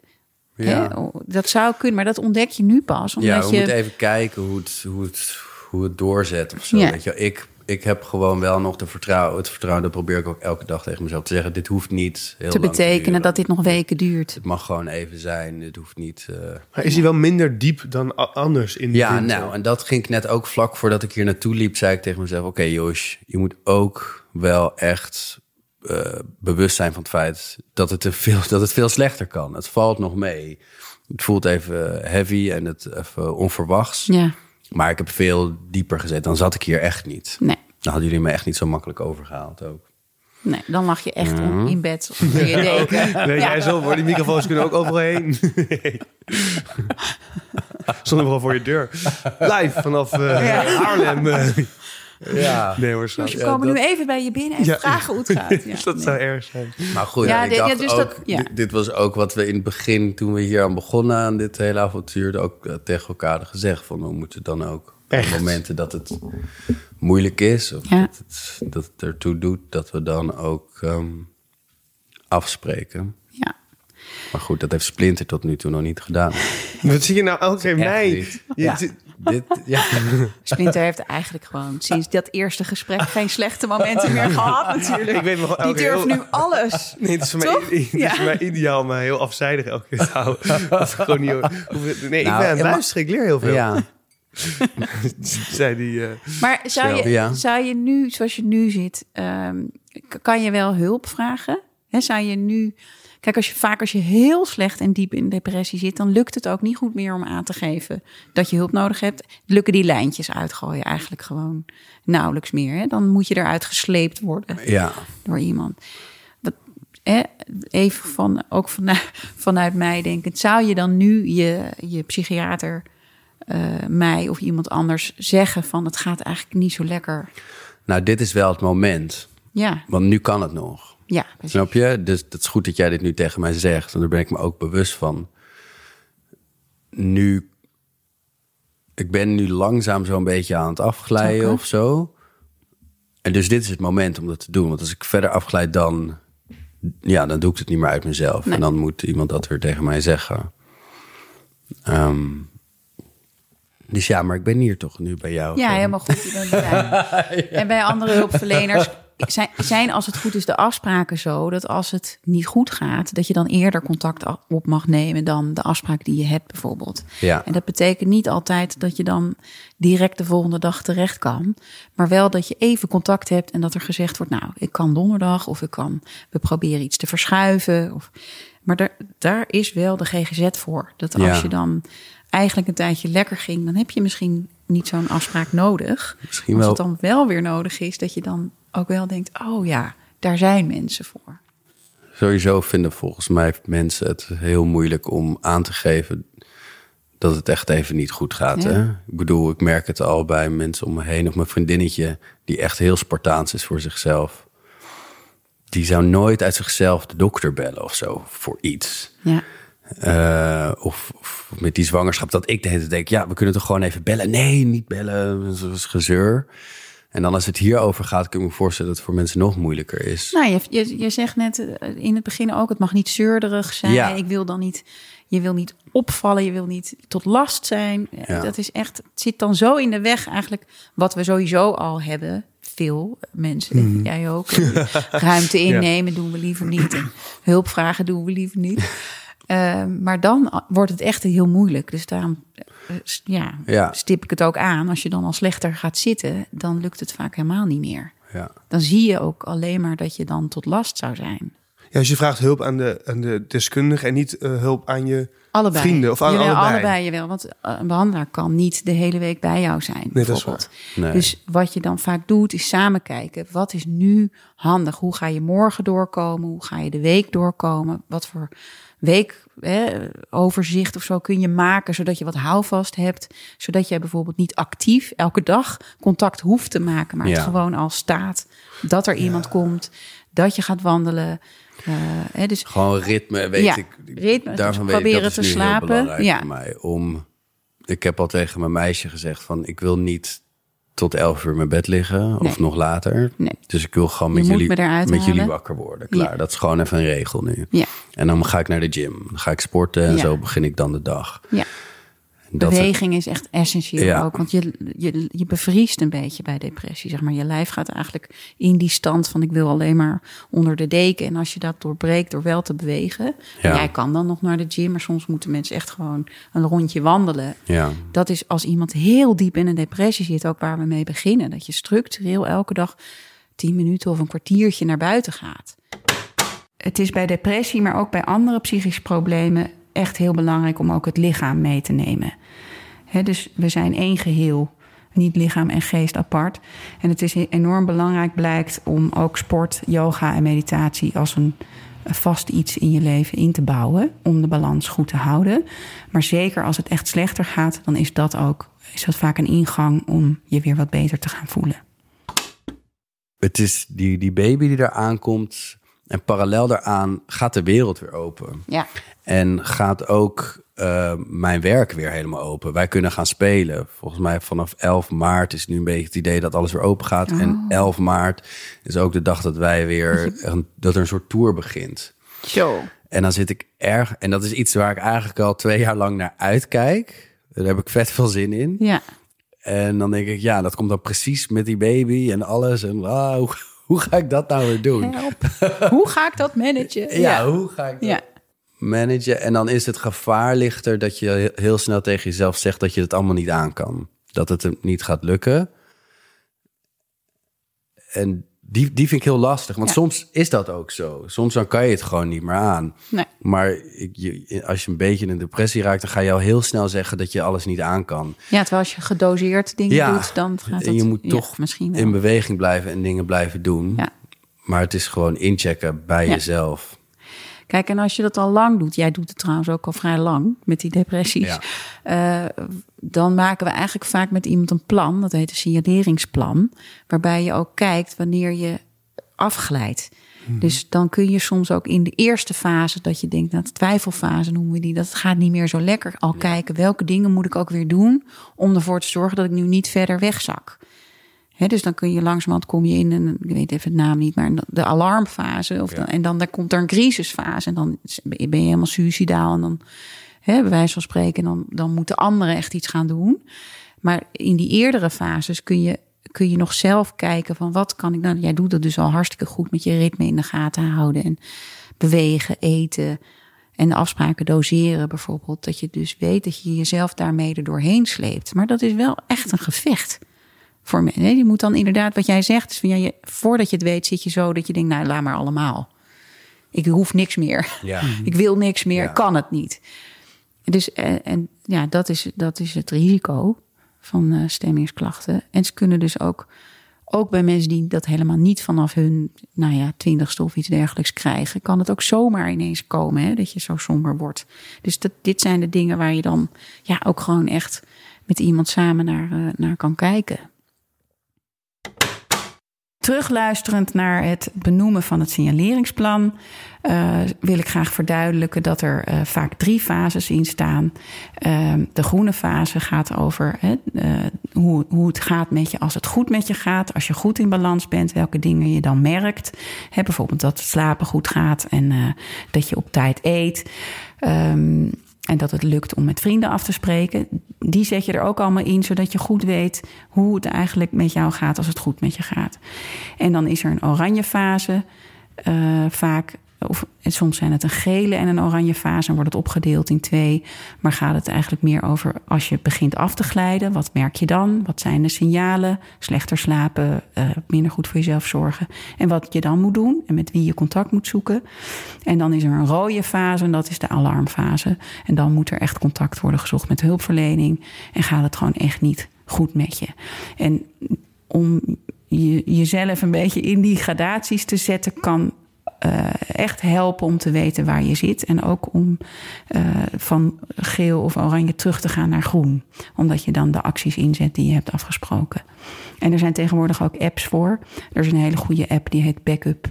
Ja. Dat zou kunnen, maar dat ontdek je nu pas. Omdat Ja, we je, moeten even kijken hoe het, hoe het, hoe het doorzet of zo. Ja. Weet je, ik, ik heb gewoon wel nog de vertrouwen, het vertrouwen, dat probeer ik ook elke dag tegen mezelf te zeggen. Dit hoeft niet heel te lang betekenen duren. dat dit nog weken duurt. Het mag gewoon even zijn. Het hoeft niet. eh, Maar is hij wel minder diep dan anders in de Ja, winter? nou, en dat ging ik net ook vlak voordat ik hier naartoe liep, zei ik tegen mezelf: Oké, Josh, je moet ook wel echt eh, bewust zijn van het feit dat het, te veel, dat het veel slechter kan. Het valt nog mee. Het voelt even heavy en het even onverwachts. Ja, Maar ik heb veel dieper gezet. Dan zat ik hier echt niet. nee. Dan hadden jullie me echt niet zo makkelijk overgehaald ook. Nee, dan lag je echt in bed onder je deken. Nee, jij zo hoor. Die microfoons kunnen ook overal heen. Stonden *laughs* we al voor je deur. Live vanaf eh, Haarlem. eh. *laughs* Ja. *laughs* nee hoor. Dus we komen nu even bij je binnen en Ja. vragen hoe het gaat. *laughs* Ja, dat nee. zou erg zijn. Maar goed, Ja, ik dacht dus ook, dat- ja. dit, dit was ook wat we in het begin, toen we hier aan begonnen aan dit hele avontuur, ook eh, tegen elkaar hadden gezegd. Van we moeten dan ook Echt? op momenten dat het moeilijk is, of Ja. dat, het, dat het ertoe doet, dat we dan ook ehm, afspreken. Maar goed, dat heeft Splinter tot nu toe nog niet gedaan. *laughs* Wat zie je nou elke keer mij? Ja. *laughs* Dit, ja. Splinter heeft eigenlijk gewoon sinds dat eerste gesprek geen slechte momenten meer *laughs* gehad natuurlijk. Ik weet nog Die durft heel- nu alles. Nee, het is voor mij, Toch? het is Ja. voor mij ideaal, maar heel afzijdig elke keer te houden. Dat is gewoon niet, nee, ik Nou, ben aan het luisteren. Ik leer heel veel. ja. Zei die... eh, Maar zou je, Ja. zou je nu, zoals je nu zit, ehm, kan je wel hulp vragen? Hè, zou je nu... Kijk, als je vaak als je heel slecht en diep in depressie zit, dan lukt het ook niet goed meer om aan te geven dat je hulp nodig hebt. Lukken die lijntjes uitgooien eigenlijk gewoon nauwelijks meer. Hè? Dan moet je eruit gesleept worden ja. door iemand. Dat, hè, even van, ook vanuit, vanuit mij denkend, zou je dan nu je, je psychiater, eh, mij of iemand anders zeggen van het gaat eigenlijk niet zo lekker? Nou, dit is wel het moment. Ja, Want nu kan het nog. Ja, precies. Snap je? Dus het is goed dat jij dit nu tegen mij zegt. Want daar ben ik me ook bewust van. Nu... Ik ben nu langzaam zo'n beetje aan het afglijden Zakken. of zo. En dus dit is het moment om dat te doen. Want als ik verder afglijd, dan... Ja, dan doe ik het niet meer uit mezelf. Nee. En dan moet iemand dat weer tegen mij zeggen. Ehm, dus ja, maar ik ben hier toch nu bij jou. Ja, Gewoon. helemaal goed. Je bent erbij. En bij andere hulpverleners *laughs* zijn, zijn als het goed is de afspraken zo dat als het niet goed gaat, dat je dan eerder contact op mag nemen dan de afspraak die je hebt bijvoorbeeld. Ja. En dat betekent niet altijd dat je dan direct de volgende dag terecht kan, maar wel dat je even contact hebt en dat er gezegd wordt, nou, ik kan donderdag of ik kan, we proberen iets te verschuiven. Of, maar daar, daar is wel de GGZ voor. Dat als Ja. je dan eigenlijk een tijdje lekker ging, dan heb je misschien niet zo'n afspraak nodig. Misschien Als wel. het dan wel weer nodig is, dat je dan ook wel denkt, oh ja, daar zijn mensen voor. Sowieso vinden volgens mij mensen het heel moeilijk om aan te geven dat het echt even niet goed gaat. Ja. Hè? Ik bedoel, ik merk het al bij mensen om me heen of mijn vriendinnetje die echt heel Spartaans is voor zichzelf. Die zou nooit uit zichzelf de dokter bellen of zo voor iets. Ja, Eh, of, of met die zwangerschap, dat ik de hele tijd denk, ja, we kunnen toch gewoon even bellen. Nee, niet bellen, dat is gezeur. En dan als het hierover gaat, kun ik me voorstellen dat het voor mensen nog moeilijker is. nou, je, je, je zegt net eh, in het begin ook, het mag niet zeurderig zijn. Ja. Ik wil dan niet, je wil niet opvallen, je wil niet tot last zijn. Eh, Ja. Dat is echt, het zit dan zo in de weg eigenlijk, wat we sowieso al hebben. Veel mensen, Mhm. jij ook. *laughs* Ruimte innemen doen we liever niet. En hulp vragen doen we liever niet. *laughs* Eh, maar dan wordt het echt heel moeilijk. Dus daarom ja, Ja. stip ik het ook aan. Als je dan al slechter gaat zitten, dan lukt het vaak helemaal niet meer. Ja. Dan zie je ook alleen maar dat je dan tot last zou zijn. Ja, dus je vraagt hulp aan de, aan de deskundige en niet eh, hulp aan je Allebei. vrienden. Of aan Jawel, allebei. allebei jawel, want eh, een behandelaar kan niet de hele week bij jou zijn. dat is bijvoorbeeld. Nee. Dus wat je dan vaak doet, is samen kijken. Wat is nu handig? Hoe ga je morgen doorkomen? Hoe ga je de week doorkomen? Wat voor weekoverzicht of zo kun je maken, zodat je wat houvast hebt. Zodat jij bijvoorbeeld niet actief elke dag contact hoeft te maken, maar Ja. het gewoon al staat dat er iemand komt, dat je gaat wandelen. Eh, hè, dus Gewoon ritme, weet Ja, ik. ritme, Daarvan weet proberen ik, dat te nu slapen, heel belangrijk ja. voor mij. Om, ik heb al tegen mijn meisje gezegd van... ik wil niet tot elf uur in mijn bed liggen of nog later. Nee. Dus ik wil gewoon met, jullie, me met jullie wakker worden. Klaar, Ja. dat is gewoon even een regel nu. Ja. En dan ga ik naar de gym. Dan ga ik sporten en Ja. zo begin ik dan de dag. ja. Dat- Beweging is echt essentieel Ja. ook. Want je, je, je bevriest een beetje bij depressie. Zeg maar. Je lijf gaat eigenlijk in die stand van ik wil alleen maar onder de deken. En als je dat doorbreekt door wel te bewegen. Ja. Jij kan dan nog naar de gym. Maar soms moeten mensen echt gewoon een rondje wandelen. Ja. Dat is als iemand heel diep in een depressie zit. Ook waar we mee beginnen. Dat je structureel elke dag tien minuten of een kwartiertje naar buiten gaat. Het is bij depressie, maar ook bij andere psychische problemen echt heel belangrijk om ook het lichaam mee te nemen. Dus we zijn één geheel, niet lichaam en geest apart. En het is enorm belangrijk blijkt om ook sport, yoga en meditatie als een vast iets in je leven in te bouwen om de balans goed te houden. Maar zeker als het echt slechter gaat, dan is dat ook is dat vaak een ingang om je weer wat beter te gaan voelen. Het is die, die baby die daar aankomt. En parallel daaraan gaat de wereld weer open. Ja, En gaat ook eh, mijn werk weer helemaal open. Wij kunnen gaan spelen. Volgens mij vanaf 11 maart is nu een beetje het idee dat alles weer open gaat. En 11 maart is ook de dag dat wij weer *laughs* een, dat er een soort tour begint. zo. En dan zit ik erg... En dat is iets waar ik eigenlijk al twee jaar lang naar uitkijk. Daar heb ik vet veel zin in. Ja. En dan denk ik, ja, dat komt dan precies met die baby en alles. En ah, hoe, ga ik dat nou weer doen? Hoe ga ik dat managen? Ja, hoe ga ik dat managen? En dan is het gevaar lichter dat je heel- heel snel tegen jezelf zegt dat je het allemaal niet aan kan. Dat het hem niet gaat lukken. En die, die vind ik heel lastig. Want Ja. soms is dat ook zo. Soms dan kan je het gewoon niet meer aan. Nee. Maar ik, je, als je een beetje in een depressie raakt... dan ga je al heel snel zeggen dat je alles niet aan kan. Ja, terwijl als je gedoseerd dingen Ja. doet, dan gaat En je moet toch misschien wel. in beweging blijven en dingen blijven doen. Ja. Maar het is gewoon inchecken bij Ja. jezelf. Kijk, en als je dat al lang doet, jij doet het trouwens ook al vrij lang met die depressies, Ja. eh, dan maken we eigenlijk vaak met iemand een plan, dat heet een signaleringsplan, waarbij je ook kijkt wanneer je afglijdt. Mhm. Dus dan kun je soms ook in de eerste fase, dat je denkt, nou, de twijfelfase noemen we die, dat gaat niet meer zo lekker, al kijken welke dingen moet ik ook weer doen om ervoor te zorgen dat ik nu niet verder wegzak. Dus dan kun je langzamerhand kom je in een, ik weet even het naam niet, maar de alarmfase. Of dan, en dan daar komt er een crisisfase. En dan ben je helemaal suicidaal. En dan, hè, bij wijze van spreken, dan, dan moeten anderen echt iets gaan doen. Maar in die eerdere fases kun je, kun je nog zelf kijken van wat kan ik nou. Jij doet dat dus al hartstikke goed met je ritme in de gaten houden. En bewegen, eten. En de afspraken doseren bijvoorbeeld. Dat je dus weet dat je jezelf daarmee er doorheen sleept. Maar dat is wel echt een gevecht voor me. Nee, je moet dan inderdaad, wat jij zegt, is van ja, je, voordat je het weet, zit je zo dat je denkt, nou, laat maar allemaal. Ik hoef niks meer. Ja. *laughs* Ik wil niks meer, Ja. kan het niet. Dus, en, en ja, dat is, dat is het risico van eh, stemmingsklachten. En ze kunnen dus ook, ook bij mensen die dat helemaal niet vanaf hun, nou ja, twintigste of iets dergelijks krijgen, kan het ook zomaar ineens komen, hè, dat je zo somber wordt. Dus dat, dit zijn de dingen waar je dan ja, ook gewoon echt met iemand samen naar, eh, naar kan kijken. Terugluisterend naar het benoemen van het signaleringsplan, eh, wil ik graag verduidelijken dat er eh, vaak drie fases in staan. Eh, de groene fase gaat over eh, hoe, hoe het gaat met je als het goed met je gaat. Als je goed in balans bent, welke dingen je dan merkt. Hè, bijvoorbeeld dat het slapen goed gaat en dat je op tijd eet. Ehm, en dat het lukt om met vrienden af te spreken. Die zet je er ook allemaal in, zodat je goed weet hoe het eigenlijk met jou gaat als het goed met je gaat. En dan is er een oranje fase, eh, vaak. Of soms zijn het een gele en een oranje fase en wordt het opgedeeld in twee. Maar gaat het eigenlijk meer over als je begint af te glijden, wat merk je dan? Wat zijn de signalen? Slechter slapen, eh, minder goed voor jezelf zorgen. En wat je dan moet doen en met wie je contact moet zoeken. En dan is er een rode fase en dat is de alarmfase. En dan moet er echt contact worden gezocht met hulpverlening. En gaat het gewoon echt niet goed met je. En om je, jezelf een beetje in die gradaties te zetten, kan eh, echt helpen om te weten waar je zit. En ook om eh, van geel of oranje terug te gaan naar groen. Omdat je dan de acties inzet die je hebt afgesproken. En er zijn tegenwoordig ook apps voor. Er is een hele goede app die heet Backup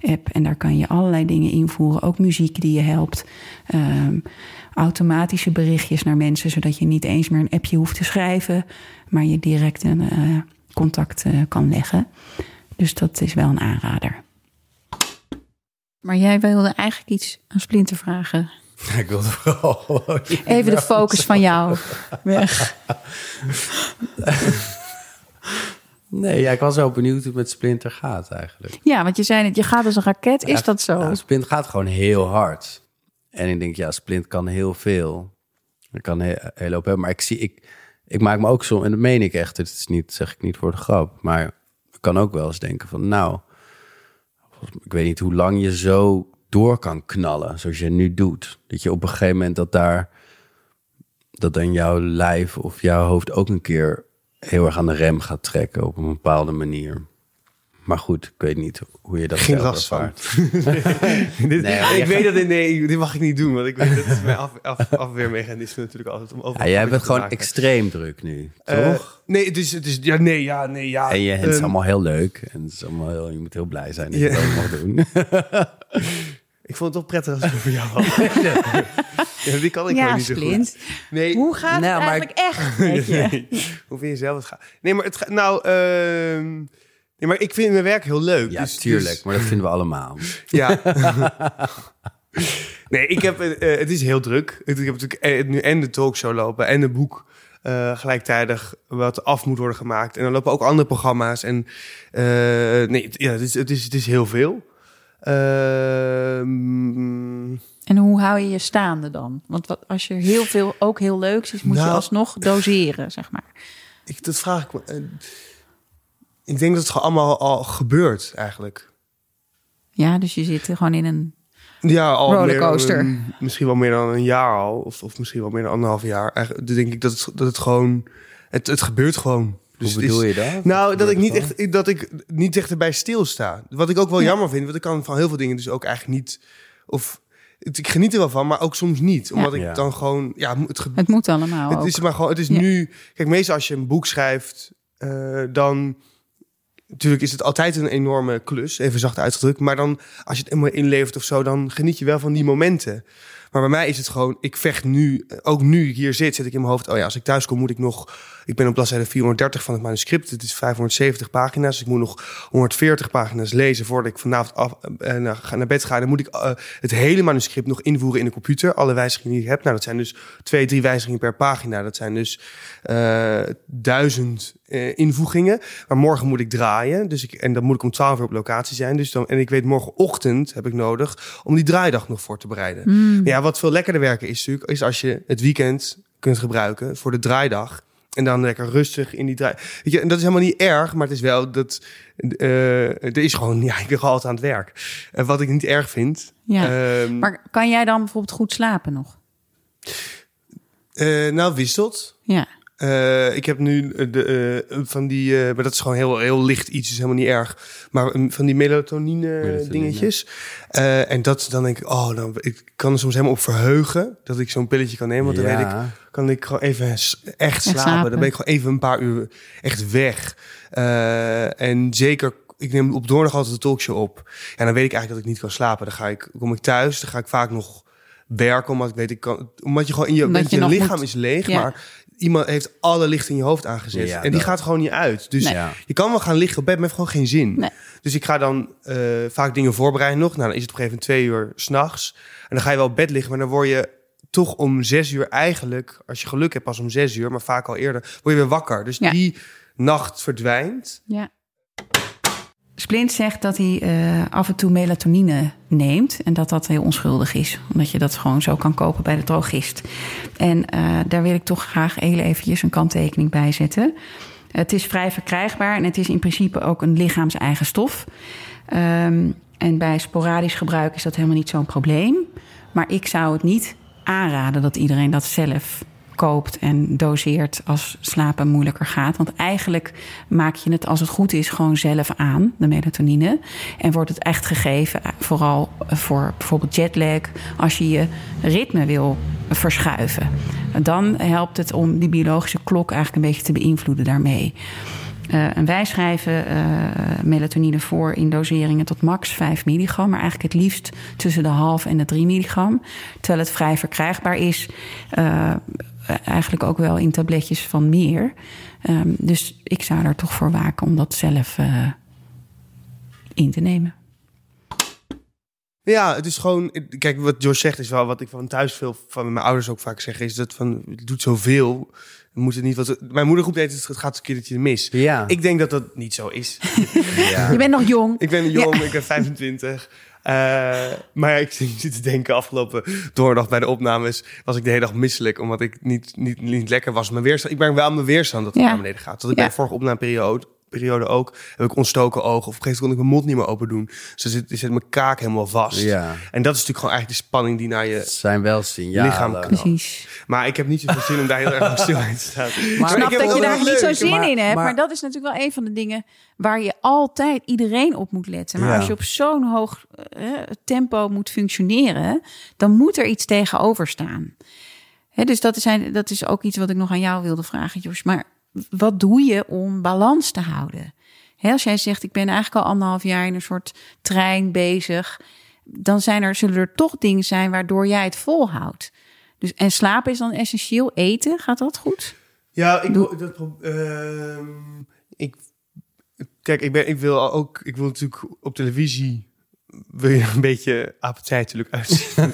app. En daar kan je allerlei dingen invoeren. Ook muziek die je helpt. Ehm, automatische berichtjes naar mensen. Zodat je niet eens meer een appje hoeft te schrijven. Maar je direct een eh, contact kan leggen. Dus dat is wel een aanrader. Maar jij wilde eigenlijk iets aan Splinter vragen. *laughs* Ik wilde vooral *laughs* Even de focus van jou weg. *laughs* Nee, ja, ik was wel benieuwd hoe het met Splinter gaat eigenlijk. Ja, want je zei net, je gaat als een raket. Is dat zo? Nou, Splint gaat gewoon heel hard. En ik denk, ja, Splint kan heel veel. Ik kan heel, heel hoop hebben. Maar ik zie, ik, ik maak me ook zo, en dat meen ik echt. Het is niet, zeg ik niet voor de grap. Maar ik kan ook wel eens denken van, nou, ik weet niet hoe lang je zo door kan knallen, zoals je nu doet. Dat je op een gegeven moment dat daar, dat dan jouw lijf of jouw hoofd ook een keer heel erg aan de rem gaat trekken op een bepaalde manier. Maar goed, ik weet niet hoe je dat Geen zelf last van. Dit- *laughs* Nee, ik weet dat dit, nee, dit mag ik niet doen, want ik weet dat is mijn af, af, afweermechanisme natuurlijk altijd om over. Ja, jij bent gewoon maken. extreem druk nu, Eh, toch? nee, het is, het is, ja, nee, ja, nee, ja. en je, het is Ehm, allemaal heel leuk. En het is allemaal heel, je moet heel blij zijn dat je dat mag doen. *laughs* Ik vond het toch prettig als ik het voor jou had. *laughs* ja, die kan ik ja, niet zo goed. Nee, Hoe gaat Nou, het maar- eigenlijk echt met je? nee. Hoe vind je zelf het gaat? Nee, maar het gaat, nou, ehm, nee, maar ik vind mijn werk heel leuk. Ja, dus, tuurlijk. dus- Maar dat vinden we allemaal. ja. *laughs* Nee, ik heb, eh, eh, het is heel druk. Ik heb natuurlijk eh, nu en de talkshow lopen en het boek eh, gelijktijdig wat af moet worden gemaakt. En dan lopen ook andere programma's. En eh, nee, het- ja, het is, het, is, het is heel veel. Ehm, En hoe hou je je staande dan? Want wat, als je heel veel ook heel leuks is, moet je Nou- alsnog doseren, zeg maar. ik, dat vraag ik me. Ik denk dat het gewoon allemaal al gebeurt eigenlijk. Ja, dus je zit er gewoon in een... Ja, al Rollercoaster. Meer, misschien wel meer dan een jaar al. Of, of misschien wel meer dan anderhalf jaar. Eigenlijk dus denk ik dat het, dat het gewoon... Het, het gebeurt gewoon. Dus Hoe is- bedoel je dat? Nou, dat ik niet echt, dat ik niet echt erbij stilsta. Wat ik ook wel jammer vind, want ik kan van heel veel dingen dus ook eigenlijk niet, of het- ik geniet er wel van, maar ook soms niet, omdat ik dan gewoon, ja, het, ge- Het moet allemaal het ook. is maar gewoon, het is Ja. nu, kijk, meestal als je een boek schrijft, eh, dan natuurlijk is het altijd een enorme klus, even zacht uitgedrukt, maar dan als je het helemaal inlevert of zo, dan geniet je wel van die momenten. Maar bij mij is het gewoon, ik vecht nu, ook nu ik hier zit, zit ik in mijn hoofd, oh ja, als ik thuis kom moet ik nog, ik ben op bladzijde 430 van het manuscript, het is 570 pagina's, dus ik moet nog 140 pagina's lezen voordat ik vanavond af, eh, naar, bed ga. Dan moet ik eh, het hele manuscript nog invoeren in de computer, alle wijzigingen die ik heb. Nou, dat zijn dus twee, drie wijzigingen per pagina. Dat zijn dus eh, duizend eh, invoegingen. Maar morgen moet ik draaien, dus ik, en dan moet ik om 12 uur op locatie zijn. Dus dan, en ik weet morgenochtend heb ik nodig om die draaidag nog voor te bereiden. Hmm. Ja, wat veel lekkerder werken is natuurlijk, is als je het weekend kunt gebruiken voor de draaidag. En dan lekker rustig in die draai. Weet je, en dat is helemaal niet erg, maar het is wel dat. eh er is gewoon, ja, ik ben gewoon altijd aan het werk. En wat ik niet erg vind. Ja. ehm, Maar kan jij dan bijvoorbeeld goed slapen nog? eh, nou, wisselt. Ja. Eh, ik heb nu eh, de, eh, van die, eh, maar dat is gewoon heel, heel licht iets, is helemaal niet erg. Maar um, van die melatonine, Melatonine. dingetjes. Eh, en dat dan denk ik, oh, dan, ik kan er soms helemaal op verheugen dat ik zo'n pilletje kan nemen. Want dan weet ik, kan ik gewoon even echt slapen. slapen. Dan ben ik gewoon even een paar uur echt weg. Eh, en zeker, ik neem op donderdag altijd de talkshow op. En dan weet ik eigenlijk dat ik niet kan slapen. Dan ga ik, kom ik thuis, dan ga ik vaak nog werken, omdat ik weet ik kan, omdat je gewoon in je, je je, lichaam moet- is leeg, Ja. maar iemand heeft alle licht in je hoofd aangezet. Ja, en die dat. gaat gewoon niet uit. Dus Nee. Je kan wel gaan liggen op bed, maar heeft gewoon geen zin. Nee. Dus ik ga dan eh, vaak dingen voorbereiden nog. Nou, dan is het op een gegeven moment twee uur s'nachts. En dan ga je wel op bed liggen, maar dan word je toch om zes uur eigenlijk, als je geluk hebt, pas om zes uur, maar vaak al eerder, word je weer wakker. Dus Ja. die nacht verdwijnt. Ja. Splint zegt dat hij eh, af en toe melatonine neemt. En dat dat heel onschuldig is. Omdat je dat gewoon zo kan kopen bij de drogist. En eh, daar wil ik toch graag heel eventjes een kanttekening bij zetten. Het is vrij verkrijgbaar en het is in principe ook een lichaams-eigen stof. Ehm, en bij sporadisch gebruik is dat helemaal niet zo'n probleem. Maar ik zou het niet aanraden dat iedereen dat zelf koopt en doseert als slapen moeilijker gaat. Want eigenlijk maak je het, als het goed is, gewoon zelf aan, de melatonine. En wordt het echt gegeven, eh, vooral voor bijvoorbeeld jetlag, als je je ritme wil verschuiven. Dan helpt het om die biologische klok eigenlijk een beetje te beïnvloeden daarmee. Eh, en wij schrijven eh, melatonine voor in doseringen tot max 5 milligram, maar eigenlijk het liefst tussen de half en de 3 milligram. Terwijl het vrij verkrijgbaar is, eigenlijk ook wel in tabletjes van meer. Ehm, dus ik zou er toch voor waken om dat zelf eh, in te nemen. Ja, het is gewoon. Kijk, wat George zegt is wel wat ik van thuis veel van mijn ouders ook vaak zeg, is dat van het doet zoveel. We moeten niet wat. Mijn moeder roept altijd, het gaat een keertje mis. Ja. Ik denk dat dat niet zo is. *laughs* ja. Je bent nog jong. Ik ben jong, ik ben 25. Eh, maar ja, ik zit te denken, afgelopen donderdag bij de opnames was ik de hele dag misselijk, omdat ik niet, niet, niet lekker was. Mijn weerstand, ik ben wel aan mijn weerstand dat het Ja. naar beneden gaat. Dat ik bij de vorige opnameperiode periode ook, heb ik ontstoken ogen. Of op een gegeven moment kon ik mijn mond niet meer open doen. Dus dan zit, zit mijn kaak helemaal vast. Ja. En dat is natuurlijk gewoon eigenlijk de spanning die naar je Het zijn wel signalen. lichaam kan. Precies. Maar ik heb niet zoveel zin om daar heel erg stil in te staan. Maar ik snap heb dat je daar niet zo zin maar- in hebt. Maar, maar- dat is natuurlijk wel een van de dingen waar je altijd iedereen op moet letten. Maar Ja. als je op zo'n hoog eh, tempo moet functioneren, dan moet er iets tegenover staan. Hè, dus dat is, dat is ook iets wat ik nog aan jou wilde vragen, Jos. Maar wat doe je om balans te houden? Als jij zegt, ik ben eigenlijk al anderhalf jaar in een soort trein bezig, dan zijn er, zullen er toch dingen zijn waardoor jij het volhoudt. Dus, en slapen is dan essentieel. Eten, gaat dat goed? Ja, ik, Doe- dat, ehm, ik, kijk, ik, ben, ik wil ook, ik wil natuurlijk op televisie wil je een beetje appetijtelijk uitzien. *laughs*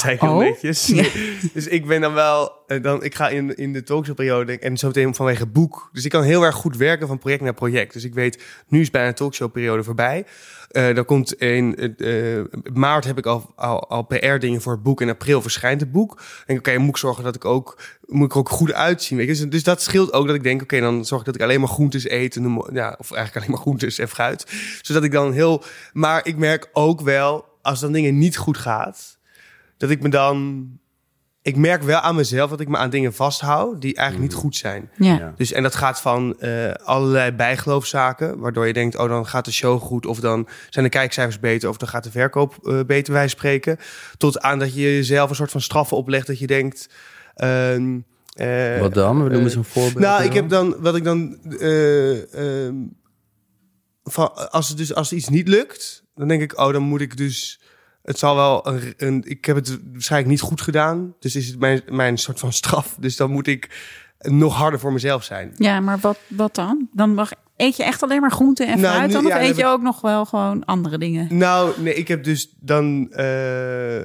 zei ik heel Oh, netjes. ja. Dus ik ben dan wel, eh, dan, ik ga in, in de talkshowperiode en zo meteen vanwege boek. Dus ik kan heel erg goed werken van project naar project. Dus ik weet, nu is bijna de talkshowperiode voorbij. Eh dan komt in eh, maart heb ik al, al, PR-dingen voor het boek. In april verschijnt het boek. En oké, moet ik zorgen dat ik ook, moet ik er ook goed uitzien. Weet je? Dus, dus dat scheelt ook dat ik denk, oké, dan zorg ik dat ik alleen maar groentes eet. En, ja, of eigenlijk alleen maar groentes en fruit. Zodat ik dan heel, maar ik merk ook wel, als dan dingen niet goed gaat, dat ik me dan, ik merk wel aan mezelf dat ik me aan dingen vasthoud die eigenlijk niet goed zijn. Ja. Ja. Dus, en dat gaat van eh, allerlei bijgeloofszaken, waardoor je denkt, oh, dan gaat de show goed, of dan zijn de kijkcijfers beter, of dan gaat de verkoop eh, beter, wij spreken. Tot aan dat je jezelf een soort van straffen oplegt, dat je denkt. ehm, eh, Wat dan? We noemen eens een voorbeeld. nou, ik heb dan, wat ik dan, eh, ehm, van, als het dus, als iets niet lukt, dan denk ik, oh, dan moet ik dus, het zal wel, een, een, ik heb het waarschijnlijk niet goed gedaan, dus is het mijn, mijn soort van straf, dus dan moet ik nog harder voor mezelf zijn. Ja, maar wat, wat dan? Dan mag, eet je echt alleen maar groenten en Nou, fruit nu- dan? Of ja, eet je ook nog wel gewoon andere dingen? Nou, nee, ik heb dus dan, eh,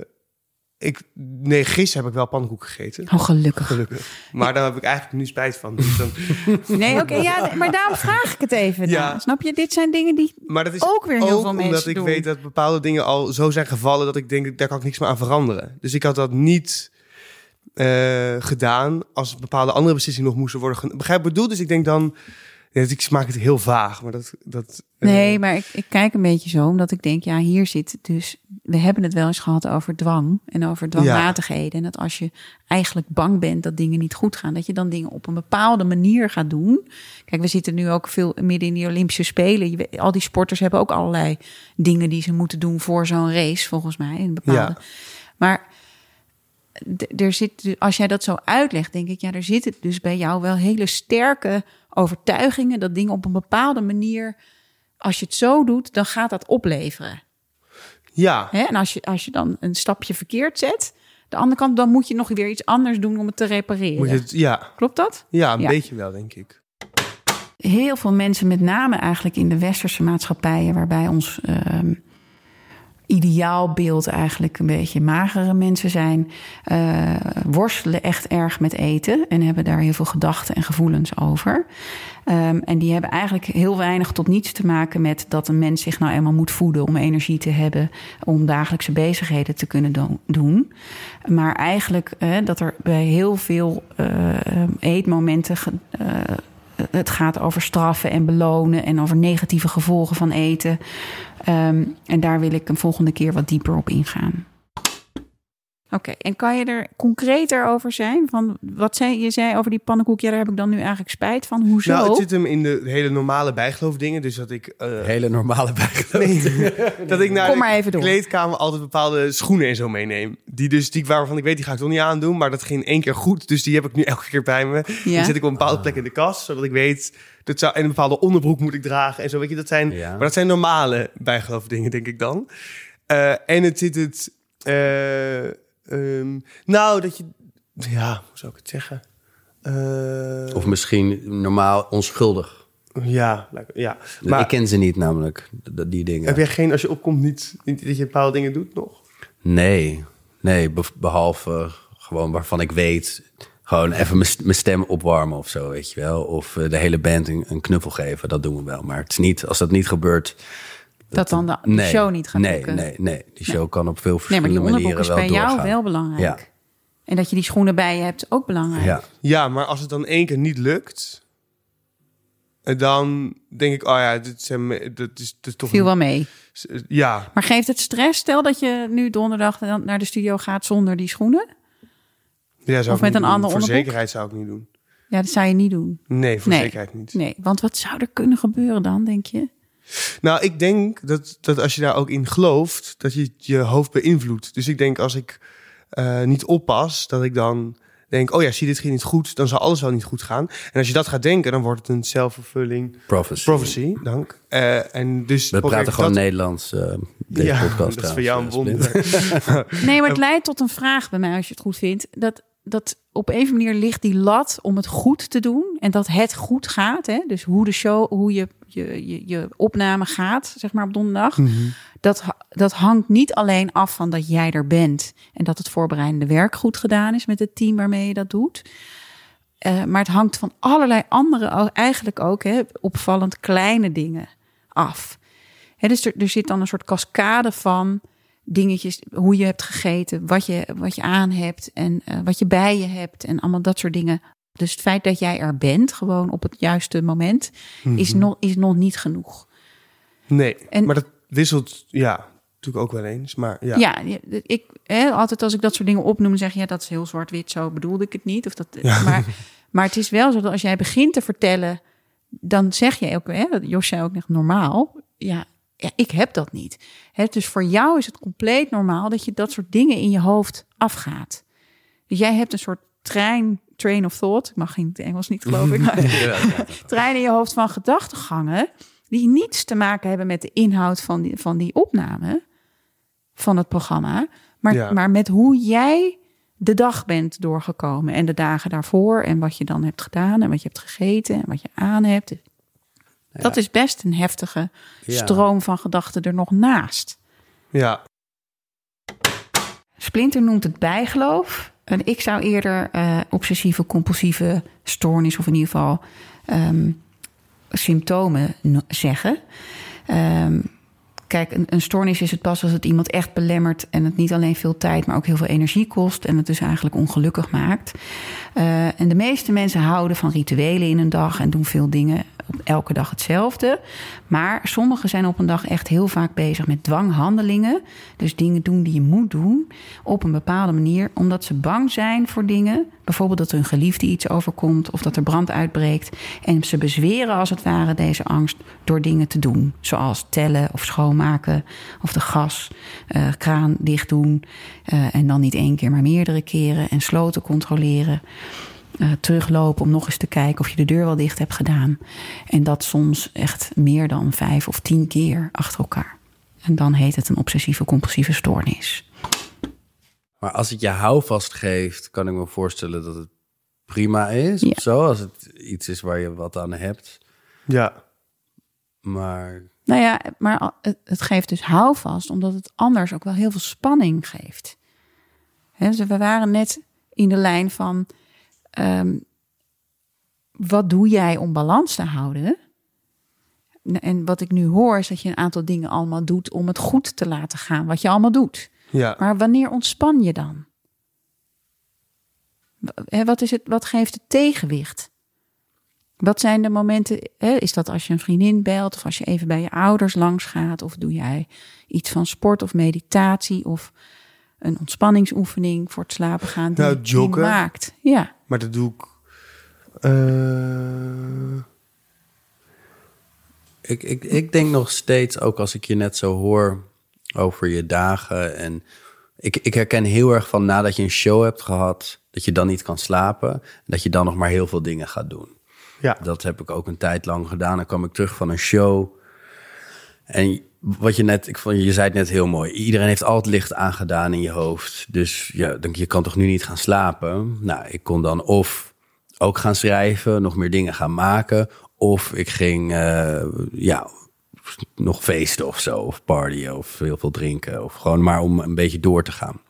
ik, nee, gisteren heb ik wel pannenkoek gegeten. Oh, gelukkig. Gelukkig. Maar daar heb ik eigenlijk nu spijt van. Dus dan, *laughs* Nee, oké, ja, maar daarom vraag ik het even. Ja. na. Snap je? Dit zijn dingen die Maar dat is ook weer heel veel omdat mensen ik doen. weet dat bepaalde dingen al zo zijn gevallen dat ik denk daar kan ik niks meer aan veranderen. Dus ik had dat niet eh, gedaan als bepaalde andere beslissingen nog moesten worden. gen- Begrijp wat ik bedoel? Dus ik denk dan, ja, ik maak het heel vaag, maar dat. dat eh, Nee, maar ik, ik kijk een beetje zo, omdat ik denk, ja, hier zit dus... We hebben het wel eens gehad over dwang en over dwangmatigheden. En dat als je eigenlijk bang bent dat dingen niet goed gaan... dat je dan dingen op een bepaalde manier gaat doen. Kijk, we zitten nu ook veel midden in die Olympische Spelen. Je al die sporters hebben ook allerlei dingen die ze moeten doen voor zo'n race, volgens mij. Een bepaalde. Ja. Maar er zit, als jij dat zo uitlegt, denk ik, ja, er zitten dus bij jou wel hele sterke overtuigingen dat dingen op een bepaalde manier, als je het zo doet, dan gaat dat opleveren. Ja, Hè? En als je, als je dan een stapje verkeerd zet, de andere kant, dan moet je nog weer iets anders doen om het te repareren. moet je het, ja, Klopt dat? ja, een Ja. beetje wel, denk ik. heel veel mensen, met name eigenlijk in de westerse maatschappijen, waarbij ons ehm, ideaalbeeld eigenlijk een beetje magere mensen zijn, eh, worstelen echt erg met eten en hebben daar heel veel gedachten en gevoelens over. Ehm, en die hebben eigenlijk heel weinig tot niets te maken met dat een mens zich nou eenmaal moet voeden om energie te hebben, om dagelijkse bezigheden te kunnen do- doen. Maar eigenlijk eh, dat er bij heel veel eh, eetmomenten eh, het gaat over straffen en belonen en over negatieve gevolgen van eten. Ehm, en daar wil ik een volgende keer wat dieper op ingaan. Oké, en kan je er concreter over zijn? Van wat zei je zei over die pannenkoek? Ja, daar heb ik dan nu eigenlijk spijt van. Hoezo? Nou, het zit hem in de hele normale bijgeloofdingen. Dus dat ik. eh, Hele normale bijgeloof. Nee, *laughs* dat ik naar Kom maar de even door. kleedkamer altijd bepaalde schoenen en zo meeneem. Die dus, die waarvan ik weet, die ga ik toch niet aandoen. Maar dat ging één keer goed. Dus die heb ik nu *laughs* elke keer bij me. Die zet ik op een bepaalde plek in de kast. Zodat ik weet, dat zou, en een bepaalde onderbroek moet ik dragen. En zo, weet je, dat zijn, Ja. maar dat zijn normale bijgeloofdingen, denk ik dan. Eh, en het zit het, eh, ehm, nou, dat je, ja, hoe zou ik het zeggen? Eh, Of misschien normaal onschuldig. ja, ja. ik ken ze niet namelijk, die dingen. heb jij geen, als je opkomt, niet, niet dat je bepaalde dingen doet nog? Nee, nee, be- behalve gewoon waarvan ik weet... gewoon even mijn st- mijn stem opwarmen of zo, weet je wel. Of eh, de hele band een knuffel geven, dat doen we wel. Maar het is niet, als dat niet gebeurt... dat dan de, de nee, show niet gaat nee, lukken. Nee, nee, die show kan op veel Nee, maar verschillende die onderbroek manieren is wel bij jou doorgaan. wel belangrijk. Ja. En dat je die schoenen bij je hebt, is ook belangrijk. Ja, Ja, maar als het dan één keer niet lukt, eh, dan denk ik, oh ja, dit, zijn, dat is, dat is toch... Viel wel mee. Ja, Maar geeft het stress? Stel dat je nu donderdag dan naar de studio gaat zonder die schoenen. ja zou Of ik met een doen. ander Voor zekerheid zou ik niet doen. Ja, dat zou je niet doen. Nee, voor Nee. zekerheid niet. Nee, want wat zou er kunnen gebeuren dan, denk je? Nou, ik denk dat, dat als je daar ook in gelooft, dat je je hoofd beïnvloedt. Dus ik denk als ik eh, niet oppas, dat ik dan denk, oh ja, zie dit ging niet goed, dan zal alles wel niet goed gaan. En als je dat gaat denken, dan wordt het een self-fulfilling prophecy. prophecy. Dank. Eh, en dus We praten gewoon dat- Nederlands, eh deze Ja, podcast dat is voor jou een wonder. *laughs* Nee, maar het leidt tot een vraag bij mij, als je het goed vindt. Dat dat op een of andere manier ligt die lat om het goed te doen. En dat het goed gaat. Hè? Dus hoe de show, hoe je, je, je, je opname gaat, zeg maar op donderdag. Dat, ha- dat hangt niet alleen af van dat jij er bent. En dat het voorbereidende werk goed gedaan is met het team waarmee je dat doet. Eh, maar het hangt van allerlei andere, eigenlijk ook hè, opvallend kleine dingen af. Hè, dus er, er zit dan een soort cascade van dingetjes, hoe je hebt gegeten, wat je, wat je aan hebt en eh, wat je bij je hebt en allemaal dat soort dingen. Dus het feit dat jij er bent, gewoon op het juiste moment, is, nog, is nog niet genoeg. Nee, En- maar dat wisselt, ja, natuurlijk ook wel eens. Maar ja, Ja, ik, hè, altijd als ik dat soort dingen opnoem, zeg je ja, dat is heel zwart-wit, zo bedoelde ik het niet. Of dat, maar, *laughs* maar het is wel zo dat als jij begint te vertellen, dan zeg je ook, hè, dat Jos zei ook nog normaal. Ja, ja, ik heb dat niet. Hè, dus voor jou is het compleet normaal dat je dat soort dingen in je hoofd afgaat. Dus jij hebt een soort trein, train of thought. Ik mag in het Engels niet, geloof ik. *laughs* Maar trein in je hoofd van gedachtegangen. Die niets te maken hebben met de inhoud van die, van die opname van het programma. Maar, Ja. maar met hoe jij de dag bent doorgekomen. En de dagen daarvoor. En wat je dan hebt gedaan. En wat je hebt gegeten. En wat je aan hebt. Dat is best een heftige stroom van gedachten er nog naast. ja. Splinter noemt het bijgeloof. En ik zou eerder eh, obsessieve compulsieve stoornis, of in ieder geval ehm, symptomen zeggen. Ehm, kijk, een, stoornis is het pas als het iemand echt belemmert en het niet alleen veel tijd, maar ook heel veel energie kost en het dus eigenlijk ongelukkig maakt. Eh, en de meeste mensen houden van rituelen in een dag en doen veel dingen op elke dag hetzelfde. Maar sommigen zijn op een dag echt heel vaak bezig met dwanghandelingen. Dus dingen doen die je moet doen op een bepaalde manier, omdat ze bang zijn voor dingen. Bijvoorbeeld dat hun geliefde iets overkomt of dat er brand uitbreekt. En ze bezweren als het ware deze angst door dingen te doen. Zoals tellen of schoonmaken of de gaskraan dicht doen. eh, en dan niet één keer, maar meerdere keren. En sloten controleren. eh, teruglopen om nog eens te kijken of je de deur wel dicht hebt gedaan. En dat soms echt meer dan vijf of tien keer achter elkaar. En dan heet het een obsessieve compulsieve stoornis. Maar als het je houvast geeft, kan ik me voorstellen dat het prima is. Ja. Of zo, als het iets is waar je wat aan hebt. ja. Maar Nou ja, maar het, geeft dus houvast, omdat het anders ook wel heel veel spanning geeft. Dus we waren net in de lijn van, ehm, wat doe jij om balans te houden? En wat ik nu hoor is dat je een aantal dingen allemaal doet om het goed te laten gaan, wat je allemaal doet. ja. Maar wanneer ontspan je dan? Wat, is het, wat geeft het tegenwicht? Wat zijn de momenten? Hè, is dat als je een vriendin belt of als je even bij je ouders langs gaat? Of doe jij iets van sport of meditatie of een ontspanningsoefening voor het slapen gaan? Die, Nou, die joggen. maakt. Ja, Maar dat doe ik. eh, ik, ik, ik denk nog steeds, ook als ik je net zo hoor over je dagen. En ik, ik herken heel erg van nadat je een show hebt gehad, dat je dan niet kan slapen. Dat je dan nog maar heel veel dingen gaat doen. Ja. Dat heb ik ook een tijd lang gedaan. Dan kwam ik terug van een show. En wat je net, ik vond, je zei het net heel mooi. Iedereen heeft altijd licht aangedaan in je hoofd. Dus ja, denk je kan toch nu niet gaan slapen? Nou, ik kon dan of ook gaan schrijven, nog meer dingen gaan maken. Of ik ging, eh, ja, nog feesten of zo. Of partyen of heel veel drinken. Of gewoon maar om een beetje door te gaan.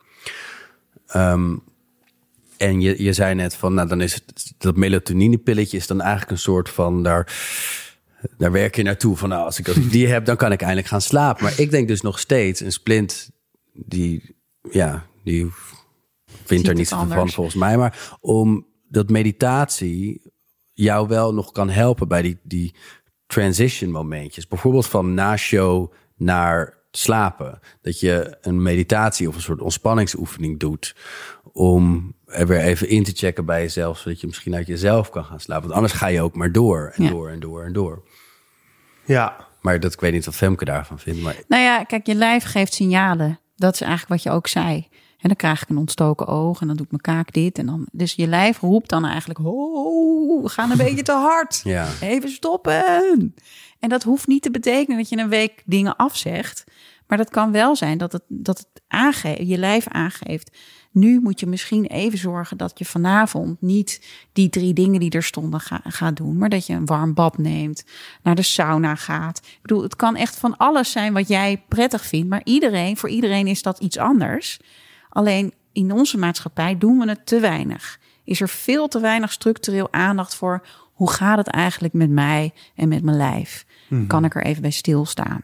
Ehm, en je, je zei net van, nou dan is het, dat melatoninepilletje is dan eigenlijk een soort van, daar, daar werk je naartoe van, nou als ik, als *laughs* ik die heb, dan kan ik eindelijk gaan slapen. Maar ik denk dus nog steeds, een splint, die, ja, die vindt er niets van volgens mij. Maar om dat meditatie jou wel nog kan helpen bij die, die transition momentjes. Bijvoorbeeld van na show naar slapen. Dat je een meditatie of een soort ontspanningsoefening doet. Om er weer even in te checken bij jezelf. Zodat je misschien uit jezelf kan gaan slapen. Want anders ga je ook maar door en Ja. door en door en door. ja. Maar dat, ik weet niet wat Femke daarvan vindt. Maar Nou ja, kijk, je lijf geeft signalen. Dat is eigenlijk wat je ook zei. En dan krijg ik een ontstoken oog en dan doet mijn kaak dit. En dan, dus je lijf roept dan eigenlijk, oh, we gaan een beetje te hard. *laughs* Ja. Even stoppen. En dat hoeft niet te betekenen dat je een week dingen afzegt. Maar dat kan wel zijn dat het, dat het aangeeft, je lijf aangeeft, Nu moet je misschien even zorgen dat je vanavond niet die drie dingen die er stonden ga, gaat doen. Maar dat je een warm bad neemt, naar de sauna gaat. Ik bedoel, het kan echt van alles zijn wat jij prettig vindt. Maar iedereen, voor iedereen is dat iets anders. Alleen in onze maatschappij doen we het te weinig. Is er veel te weinig structureel aandacht voor hoe gaat het eigenlijk met mij en met mijn lijf? Kan ik er even bij stilstaan?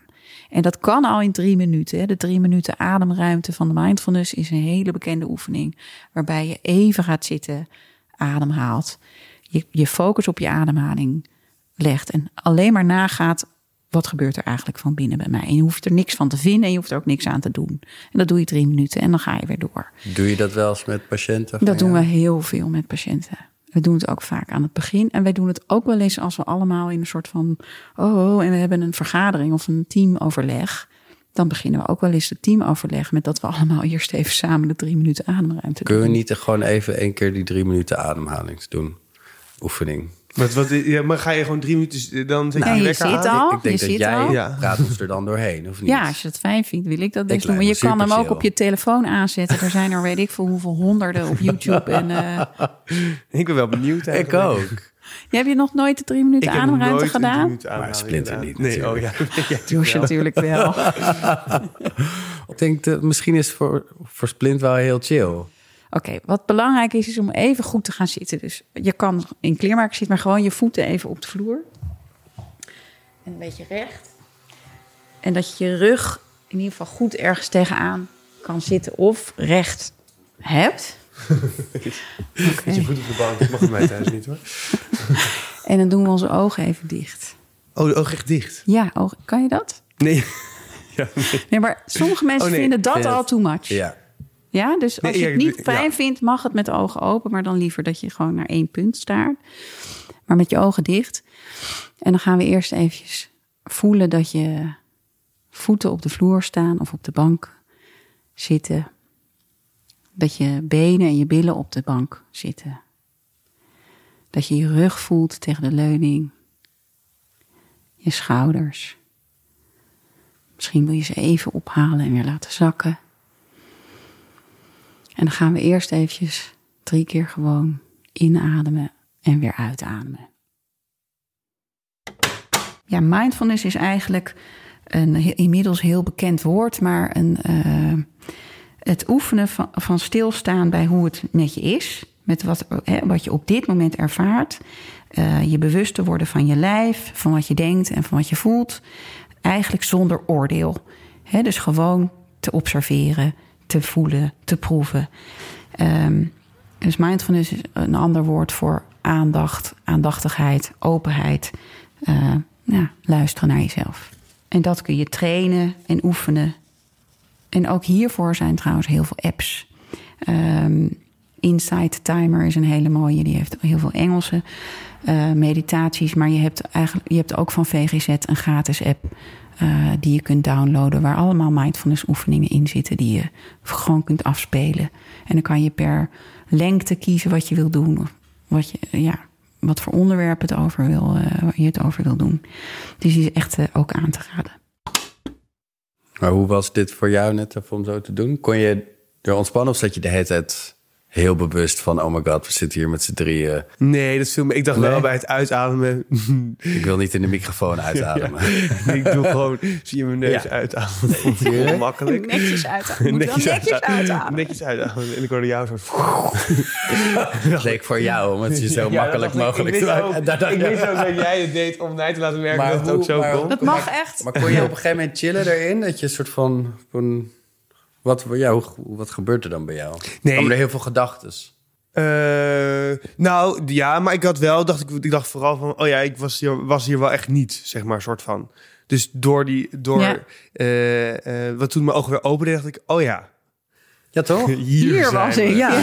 En dat kan al in drie minuten. De drie minuten ademruimte van de mindfulness is een hele bekende oefening. Waarbij je even gaat zitten, ademhaalt. Je, je focus op je ademhaling legt. En alleen maar nagaat, wat gebeurt er eigenlijk van binnen bij mij? En je hoeft er niks van te vinden en je hoeft er ook niks aan te doen. En dat doe je drie minuten en dan ga je weer door. Doe je dat wel eens met patiënten? Dat doen we heel veel met patiënten. We doen het ook vaak aan het begin. En wij doen het ook wel eens als we allemaal in een soort van... oh, en we hebben een vergadering of een teamoverleg. Dan beginnen we ook wel eens het teamoverleg... met dat we allemaal eerst even samen de drie minuten ademruimte Kun je doen. niet gewoon even één keer die drie minuten ademhaling doen? Oefening. Wat, wat, ja, maar ga je gewoon drie minuten, dan zet je Nou, je je zit al. ik denk je dat jij al. Ja. praat ons er dan doorheen, of niet? Ja, als je het fijn vindt, wil ik dat best Ik doen. Maar je kan hem ook op je telefoon aanzetten. Er zijn er weet ik veel hoeveel honderden op YouTube. En, eh, *laughs* Ik ben wel benieuwd Ik eigenlijk. ook. je hebt je nog nooit de drie Ik minuten heb nog ademruimte nooit een drie gedaan? ademhaling Splinter niet, Nee, oh ja. *laughs* ja Josje natuurlijk wel. *laughs* Ik denk dat misschien is voor, voor Splint wel heel chill. Oké, wat belangrijk is, is om even goed te gaan zitten. Dus je kan in kleermaker zitten, maar gewoon je voeten even op de vloer. En een beetje recht. En dat je je rug in ieder geval goed ergens tegenaan kan zitten of recht hebt. *laughs* Je goed op de bank. Dat mag bij mij thuis niet hoor. *laughs* En dan doen we onze ogen even dicht. Oh, de oog echt dicht. Ja, ogen. kan je dat? Nee. Ja, nee. Nee, maar sommige mensen Oh, nee. vinden dat al het- too much. Ja. Ja, dus als je het niet fijn vindt, mag het met de ogen open. Maar dan liever dat je gewoon naar één punt staart. Maar met je ogen dicht. En dan gaan we eerst eventjes voelen dat je voeten op de vloer staan of op de bank zitten. Dat je benen en je billen op de bank zitten. Dat je je rug voelt tegen de leuning. Je schouders. Misschien wil je ze even ophalen en weer laten zakken. En dan gaan we eerst eventjes drie keer gewoon inademen en weer uitademen. Ja, mindfulness is eigenlijk een inmiddels heel bekend woord, maar een, eh, het oefenen van, van stilstaan bij hoe het met je is, met wat, hè, wat je op dit moment ervaart, eh, je bewust te worden van je lijf, van wat je denkt en van wat je voelt, eigenlijk zonder oordeel. Hè, dus gewoon te observeren, te voelen, te proeven. Ehm, dus mindfulness is een ander woord voor aandacht, aandachtigheid, openheid. eh, ja, luisteren naar jezelf. En dat kun je trainen en oefenen. En ook hiervoor zijn trouwens heel veel apps. Ehm, Insight Timer is een hele mooie. Die heeft heel veel Engelse eh, meditaties. Maar je hebt, eigenlijk, je hebt ook van VGZ een gratis app. Eh, die je kunt downloaden. Waar allemaal mindfulness oefeningen in zitten. Die je gewoon kunt afspelen. En dan kan je per lengte kiezen wat je wil doen. Of wat, je, ja, wat voor onderwerp het over wil, waar je het over wil doen. Dus die is echt eh, ook aan te raden. Maar hoe was dit voor jou net om zo te doen? Kon je er ontspannen of zat je de hele tijd heel bewust van... oh my god, we zitten hier met z'n drieën. Nee, dat viel me. Ik dacht Nee? wel bij het uitademen. *laughs* Ik wil niet in de microfoon uitademen. *laughs* ik doe gewoon, zie je mijn neus Ja. uitademen. Dat ik heel makkelijk. Netjes uitademen. Wel netjes uitademen. Netjes uitademen. En ik hoorde jou zo... *laughs* Dat leek voor jou, om het je zo Ja, makkelijk mogelijk te maken. ook- Dat- dat- Ik wist ook dat jij het deed om mij te laten merken dat het ook zo maar- kon. Dat mag echt. Maar kon je op een gegeven moment chillen erin? Dat je een soort van... van wat, ja, hoe, wat gebeurt er dan bij jou? Nee. Komen er heel veel gedachten? Eh, nou, ja, maar ik had wel, dacht ik, ik dacht vooral van, oh ja, ik was hier, was hier wel echt niet, zeg maar, soort van. Dus door die, door, Ja. eh, eh, wat toen mijn ogen weer openden, dacht ik, oh ja, Ja, toch? *laughs* hier, Hier zijn was ik. Ja.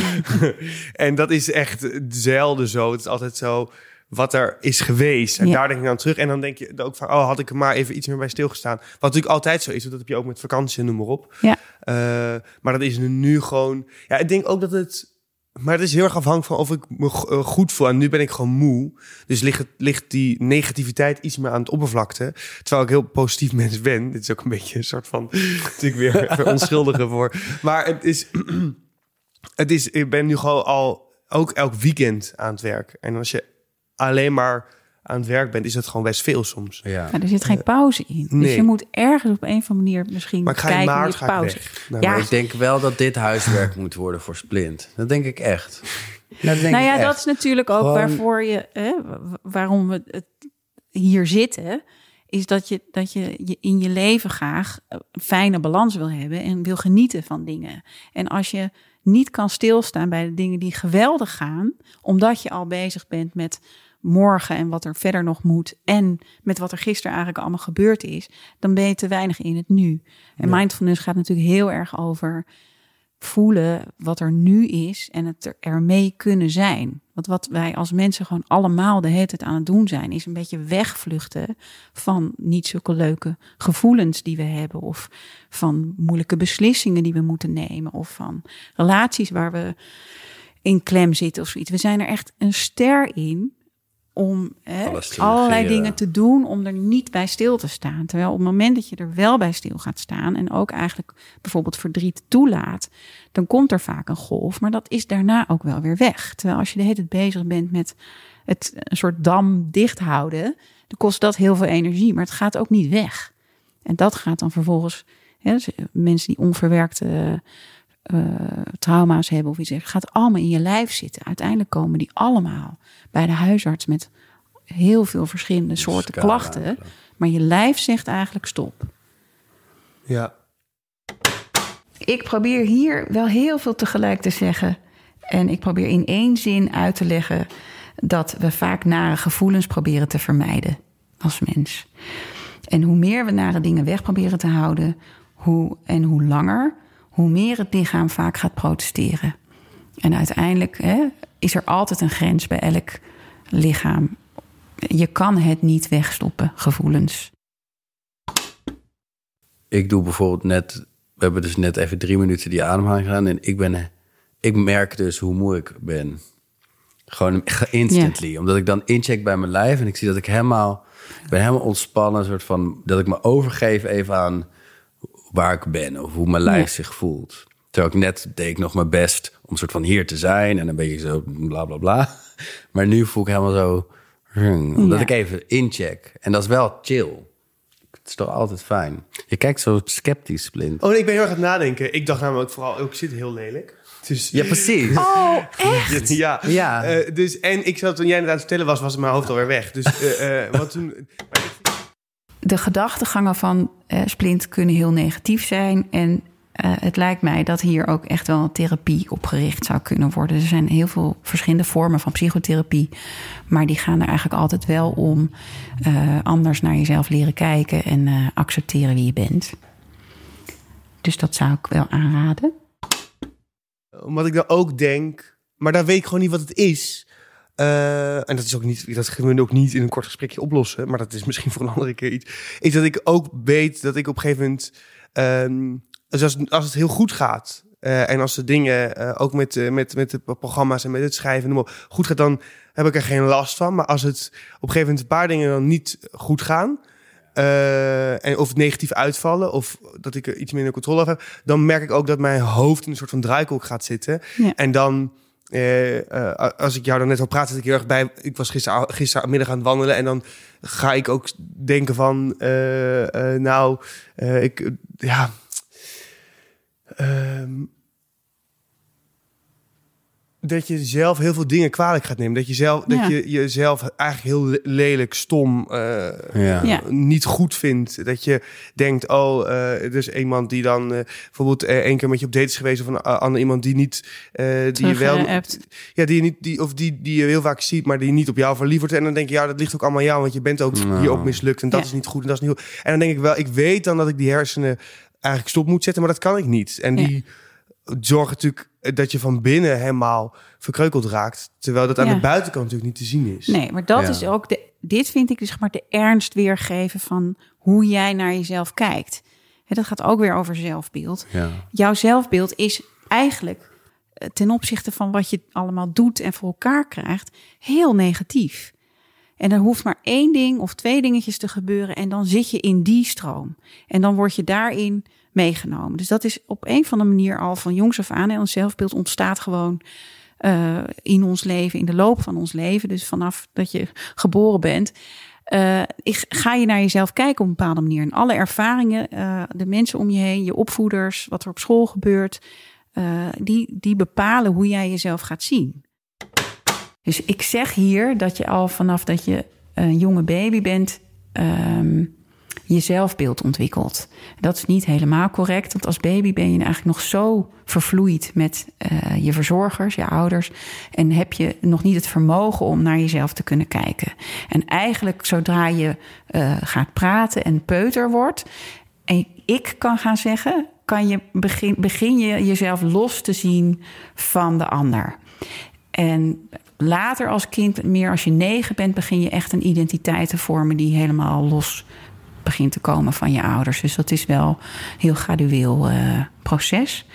*laughs* En dat is echt zelden zo. Het is altijd zo wat er is geweest. En Ja. daar denk ik aan terug. En dan denk je ook van, oh, had ik er maar even iets meer bij stilgestaan. Wat natuurlijk altijd zo is, want dat heb je ook met vakantie en noem maar op. Ja. Eh, maar dat is nu gewoon... Ja, ik denk ook dat het... Maar het is heel erg afhankelijk van of ik me eh, goed voel. En nu ben ik gewoon moe. Dus ligt, ligt die negativiteit iets meer aan het oppervlakte. Terwijl ik heel positief *laughs* mens ben. Dit is ook een beetje een soort van... natuurlijk weer *laughs* verontschuldigen voor. Maar het is... *clears throat* het is, ik ben nu gewoon al ook elk weekend aan het werk. En als je alleen maar aan het werk bent, is het gewoon best veel soms. Ja. Maar er zit geen pauze in. Dus nee. je moet ergens op een of andere manier misschien Maar ik ga kijken maart je ga ik pauze. weg. Nou, Ja, Maar ik denk wel dat dit huiswerk moet worden voor Splint. Dat denk ik echt. Dat denk nou ik ja, echt. dat is natuurlijk ook Gewoon- waarvoor je, hè, wa- waarom we het hier zitten, is dat je, dat je, je in je leven graag een fijne balans wil hebben en wil genieten van dingen. En als je niet kan stilstaan bij de dingen die geweldig gaan, omdat je al bezig bent met morgen en wat er verder nog moet en met wat er gisteren eigenlijk allemaal gebeurd is, dan ben je te weinig in het nu. En mindfulness gaat natuurlijk heel erg over voelen wat er nu is en het er ermee kunnen zijn. Want wat wij als mensen gewoon allemaal de hele tijd aan het doen zijn, is een beetje wegvluchten van niet zulke leuke gevoelens die we hebben, of van moeilijke beslissingen die we moeten nemen, of van relaties waar we in klem zitten of zoiets. We zijn er echt een ster in om hè, allerlei dingen te doen om er niet bij stil te staan. Terwijl op het moment dat je er wel bij stil gaat staan en ook eigenlijk bijvoorbeeld verdriet toelaat, dan komt er vaak een golf, maar dat is daarna ook wel weer weg. Terwijl als je de hele tijd bezig bent met het een soort dam dicht houden, dan kost dat heel veel energie, maar het gaat ook niet weg. En dat gaat dan vervolgens, hè, dus mensen die onverwerkte eh, trauma's hebben of iets, het gaat allemaal in je lijf zitten. Uiteindelijk komen die allemaal bij de huisarts met heel veel verschillende soorten klachten. Maar je lijf zegt eigenlijk stop. Ja. Ik probeer hier wel heel veel tegelijk te zeggen. En ik probeer in één zin uit te leggen dat we vaak nare gevoelens proberen te vermijden als mens. En hoe meer we nare dingen weg proberen te houden, hoe, en hoe langer, hoe meer het lichaam vaak gaat protesteren. En uiteindelijk hè, is er altijd een grens bij elk lichaam. Je kan het niet wegstoppen, gevoelens. Ik doe bijvoorbeeld net... We hebben dus net even drie minuten die ademhaling gedaan. En ik, ben, ik merk dus hoe moe ik ben. Gewoon instantly. Omdat ik dan incheck bij mijn lijf. En ik zie dat ik helemaal... Ik ben helemaal ontspannen. Een soort van... Dat ik me overgeef even aan waar ik ben. Of hoe mijn lijf Ja. zich voelt. Terwijl ik net deed ik nog mijn best om een soort van hier te zijn. En dan ben je zo bla bla bla. *laughs* Maar nu voel ik helemaal zo... hmm, Omdat Ja. ik even incheck. En dat is wel chill. Het is toch altijd fijn. Je kijkt zo sceptisch, Splint. Oh, nee, ik ben heel erg aan het nadenken. Ik dacht namelijk vooral, ook ik zit heel lelijk. Dus, Ja, precies. Oh, *laughs* echt? ja. Ja. Eh, dus, en ik zat, toen jij net aan het vertellen was, was mijn hoofd alweer weg. Dus eh, eh, wat toen... maar *laughs* ik- de gedachtegangen van eh, Splint kunnen heel negatief zijn. En eh, het lijkt mij dat hier ook echt wel een therapie op gericht zou kunnen worden. Er zijn heel veel verschillende vormen van psychotherapie. Maar die gaan er eigenlijk altijd wel om eh, anders naar jezelf leren kijken en accepteren wie je bent. Dus dat zou ik wel aanraden. Omdat ik dan ook denk, maar daar weet ik gewoon niet wat het is. Eh, en dat is ook niet, dat kunnen we ook niet in een kort gesprekje oplossen. Maar dat is misschien voor een andere keer iets. Is dat ik ook weet dat ik op een gegeven moment, ehm, dus als, als het heel goed gaat. eh, en als de dingen, eh, ook met, met, met de programma's en met het schrijven, noem maar goed gaat, dan heb ik er geen last van. Maar als het op een gegeven moment een paar dingen dan niet goed gaan, eh, en of het negatief uitvallen, of dat ik er iets minder controle over heb, dan merk ik ook dat mijn hoofd in een soort van draaikolk gaat zitten. Ja. En dan, eh, eh, als ik jou dan net al praat, zit ik heel erg bij. Ik was gister, gistermiddag aan het wandelen en dan ga ik ook denken van, eh, nou, ik, ja. ehm, dat je zelf heel veel dingen kwalijk gaat nemen. Dat je zelf, Ja. dat je jezelf eigenlijk heel le- lelijk, stom, eh, Ja. Ja. niet goed vindt. Dat je denkt, oh, eh er is iemand die dan eh, bijvoorbeeld één keer met je op date is geweest of een ander iemand die niet, eh, die je wel, ja, die je niet, die of die die je heel vaak ziet, maar die niet op jou verliefd wordt. En dan denk je, ja, dat ligt ook allemaal aan jou, want je bent ook Nou. hier ook mislukt en dat Ja. is niet goed en dat is niet goed. En dan denk ik wel, ik weet dan dat ik die hersenen eigenlijk stop moet zetten, maar dat kan ik niet. En Ja. die zorgen natuurlijk dat je van binnen helemaal verkreukeld raakt, terwijl dat aan Ja. de buitenkant natuurlijk niet te zien is. Nee, maar dat Ja. is ook de. Dit vind ik dus zeg maar de ernst weergeven van hoe jij naar jezelf kijkt. Hè, dat gaat ook weer over zelfbeeld. Ja. Jouw zelfbeeld is eigenlijk eh, ten opzichte van wat je allemaal doet en voor elkaar krijgt, heel negatief. En er hoeft maar één ding of twee dingetjes te gebeuren. En dan zit je in die stroom. En dan word je daarin meegenomen. Dus dat is op een of andere manier al van jongs af aan. En ons zelfbeeld ontstaat gewoon uh, in ons leven, in de loop van ons leven. Dus vanaf dat je geboren bent. Uh, ik, ga je naar jezelf kijken op een bepaalde manier. En alle ervaringen, uh, de mensen om je heen, je opvoeders, wat er op school gebeurt, die, die bepalen hoe jij jezelf gaat zien. Dus ik zeg hier dat je al vanaf dat je een jonge baby bent, um, je zelfbeeld ontwikkelt. Dat is niet helemaal correct, want als baby ben je eigenlijk nog zo vervloeid met uh, je verzorgers, je ouders, en heb je nog niet het vermogen om naar jezelf te kunnen kijken. En eigenlijk zodra je uh, gaat praten en peuter wordt, en ik kan gaan zeggen, kan je begin, begin je jezelf los te zien van de ander. En later als kind, meer als je negen bent, begin je echt een identiteit te vormen die helemaal los begint te komen van je ouders. Dus dat is wel een heel gradueel uh, proces.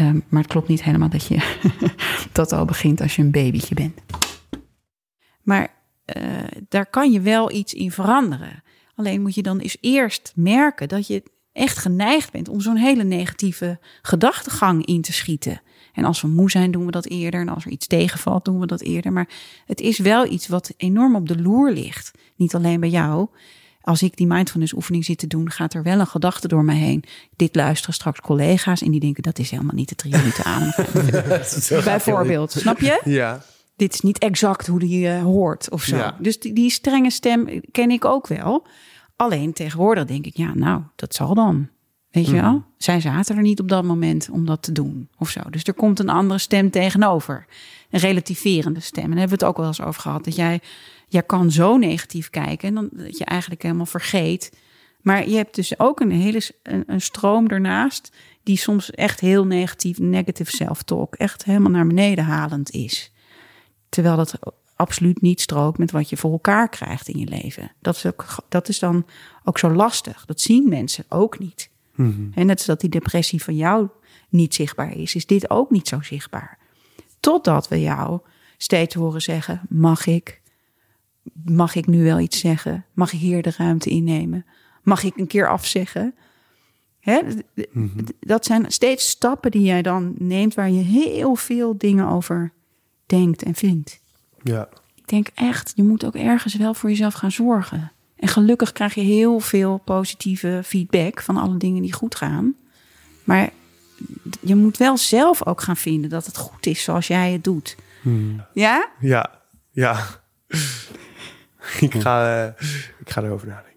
Um, maar het klopt niet helemaal dat je *laughs* dat al begint als je een babytje bent. Maar uh, daar kan je wel iets in veranderen. Alleen moet je dan eens eerst merken dat je echt geneigd bent om zo'n hele negatieve gedachtegang in te schieten. En als we moe zijn, doen we dat eerder. En als er iets tegenvalt, doen we dat eerder. Maar het is wel iets wat enorm op de loer ligt. Niet alleen bij jou. Als ik die mindfulness oefening zit te doen, gaat er wel een gedachte door mij heen. Dit luisteren straks collega's en die denken dat is helemaal niet de drie minuten aan. *laughs* Bijvoorbeeld, snap je? Ja. Dit is niet exact hoe die uh, hoort of zo. Ja. Dus die, die strenge stem ken ik ook wel. Alleen tegenwoordig denk ik, ja, nou, dat zal dan. Weet je wel? Zij zaten er niet op dat moment om dat te doen of zo. Dus er komt een andere stem tegenover. Een relativerende stem. En daar hebben we het ook wel eens over gehad. Dat jij, jij kan zo negatief kijken en dan dat je eigenlijk helemaal vergeet. Maar je hebt dus ook een hele een, een stroom ernaast die soms echt heel negatief, negative self-talk, echt helemaal naar beneden halend is. Terwijl dat absoluut niet strookt met wat je voor elkaar krijgt in je leven. Dat is, ook, dat is dan ook zo lastig. Dat zien mensen ook niet. Mhm. En net als dat die depressie van jou niet zichtbaar is, is dit ook niet zo zichtbaar. Totdat we jou steeds horen zeggen: mag ik? Mag ik nu wel iets zeggen? Mag ik hier de ruimte innemen? Mag ik een keer afzeggen? Hè? Dat zijn steeds stappen die jij dan neemt waar je heel veel dingen over denkt en vindt. Ja. Ik denk echt, je moet ook ergens wel voor jezelf gaan zorgen. En gelukkig krijg je heel veel positieve feedback van alle dingen die goed gaan. Maar je moet wel zelf ook gaan vinden dat het goed is zoals jij het doet. Hmm. Ja? Ja. Ja. *laughs* ik, ga, uh, ik ga erover nadenken.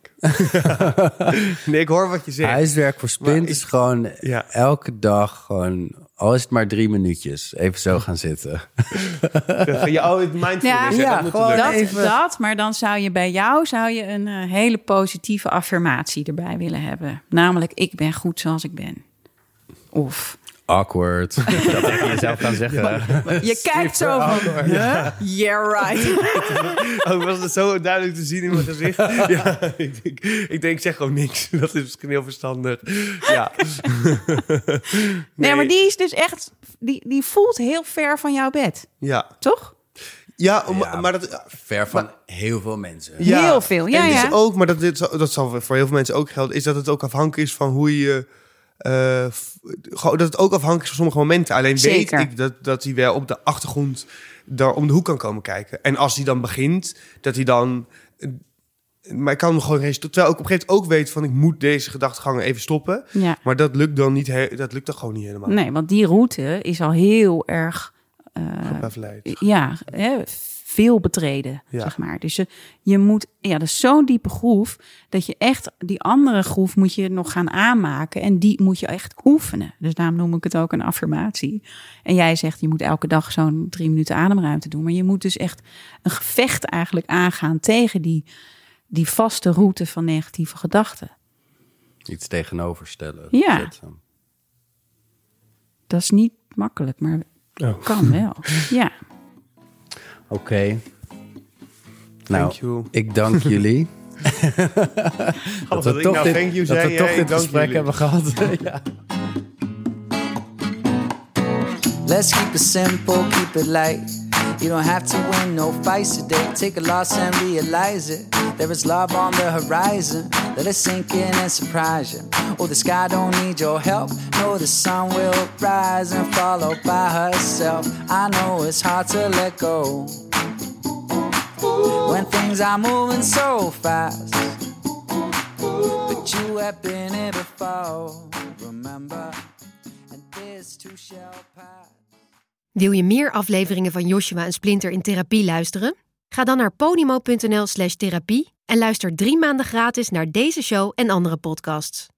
*laughs* nee, ik hoor wat je zegt. Huiswerk voor Spint is gewoon Ja. elke dag gewoon, al is het maar drie minuutjes, even zo gaan zitten. *laughs* Ja, oh, het mindfulness. Ja, dat moet gewoon. Dat, Even- dat, maar dan zou je bij jou zou je een eh, hele positieve affirmatie erbij willen hebben. Namelijk, ik ben goed zoals ik ben. Of Awkward. *laughs* Dat tegen jezelf gaan zeggen. je kijkt zo van, huh? yeah right. *laughs* Oh, was het zo duidelijk te zien in mijn gezicht? *laughs* Ja, ik denk, ik denk, zeg gewoon niks. Dat is misschien heel verstandig. Ja. Nee, maar die is dus echt, die, die voelt heel ver van jouw bed, Ja, toch? ja, om- Ja. maar dat... Ver van heel veel mensen. Ja. Heel veel, ja, en dus ja. ook, maar dat, dit, zal- dat zal voor heel veel mensen ook gelden, is dat het ook afhankelijk is van hoe je... gewoon dat het ook afhankelijk is van sommige momenten. Alleen Zeker. weet ik dat, dat hij wel op de achtergrond daar om de hoek kan komen kijken. En als hij dan begint, dat hij dan... eh, Maar ik kan hem gewoon... res- Terwijl ik op een gegeven moment ook weet van... ik moet deze gedachtegangen even stoppen. Ja. Maar dat lukt dan niet, dat lukt dan gewoon niet helemaal. Nee, want die route is al heel erg, Gepavleid. ja, hè, veel betreden, Ja. zeg maar. Dus je, je moet, ja, dat is zo'n diepe groef, dat je echt, die andere groef moet je nog gaan aanmaken en die moet je echt oefenen. Dus daarom noem ik het ook een affirmatie. En jij zegt, je moet elke dag zo'n drie minuten ademruimte doen, maar je moet dus echt een gevecht eigenlijk aangaan tegen die, die vaste route van negatieve gedachten. Iets tegenoverstellen. Ja. zetten. Dat is niet makkelijk, maar Oh. kan wel. *laughs* Ja. Oké. Nou, you. ik dank *laughs* jullie. dat we ik toch nou dit, thank you dat zei, we toch dit gesprek jullie. hebben gehad. *laughs* ja. Let's keep it simple, keep it light. You don't have to win no fights today. Take a loss and realize it. There is love on the horizon. Let it sink in and surprise you. Oh, the sky don't need your help. No, the sun will rise and follow by herself. I know it's hard to let go when things are moving so fast. But you have been remember, and this too shall pass. Wil je meer afleveringen van Joshua en Splinter in therapie luisteren? Ga dan naar podimo.nl slash therapie en luister drie maanden gratis naar deze show en andere podcasts.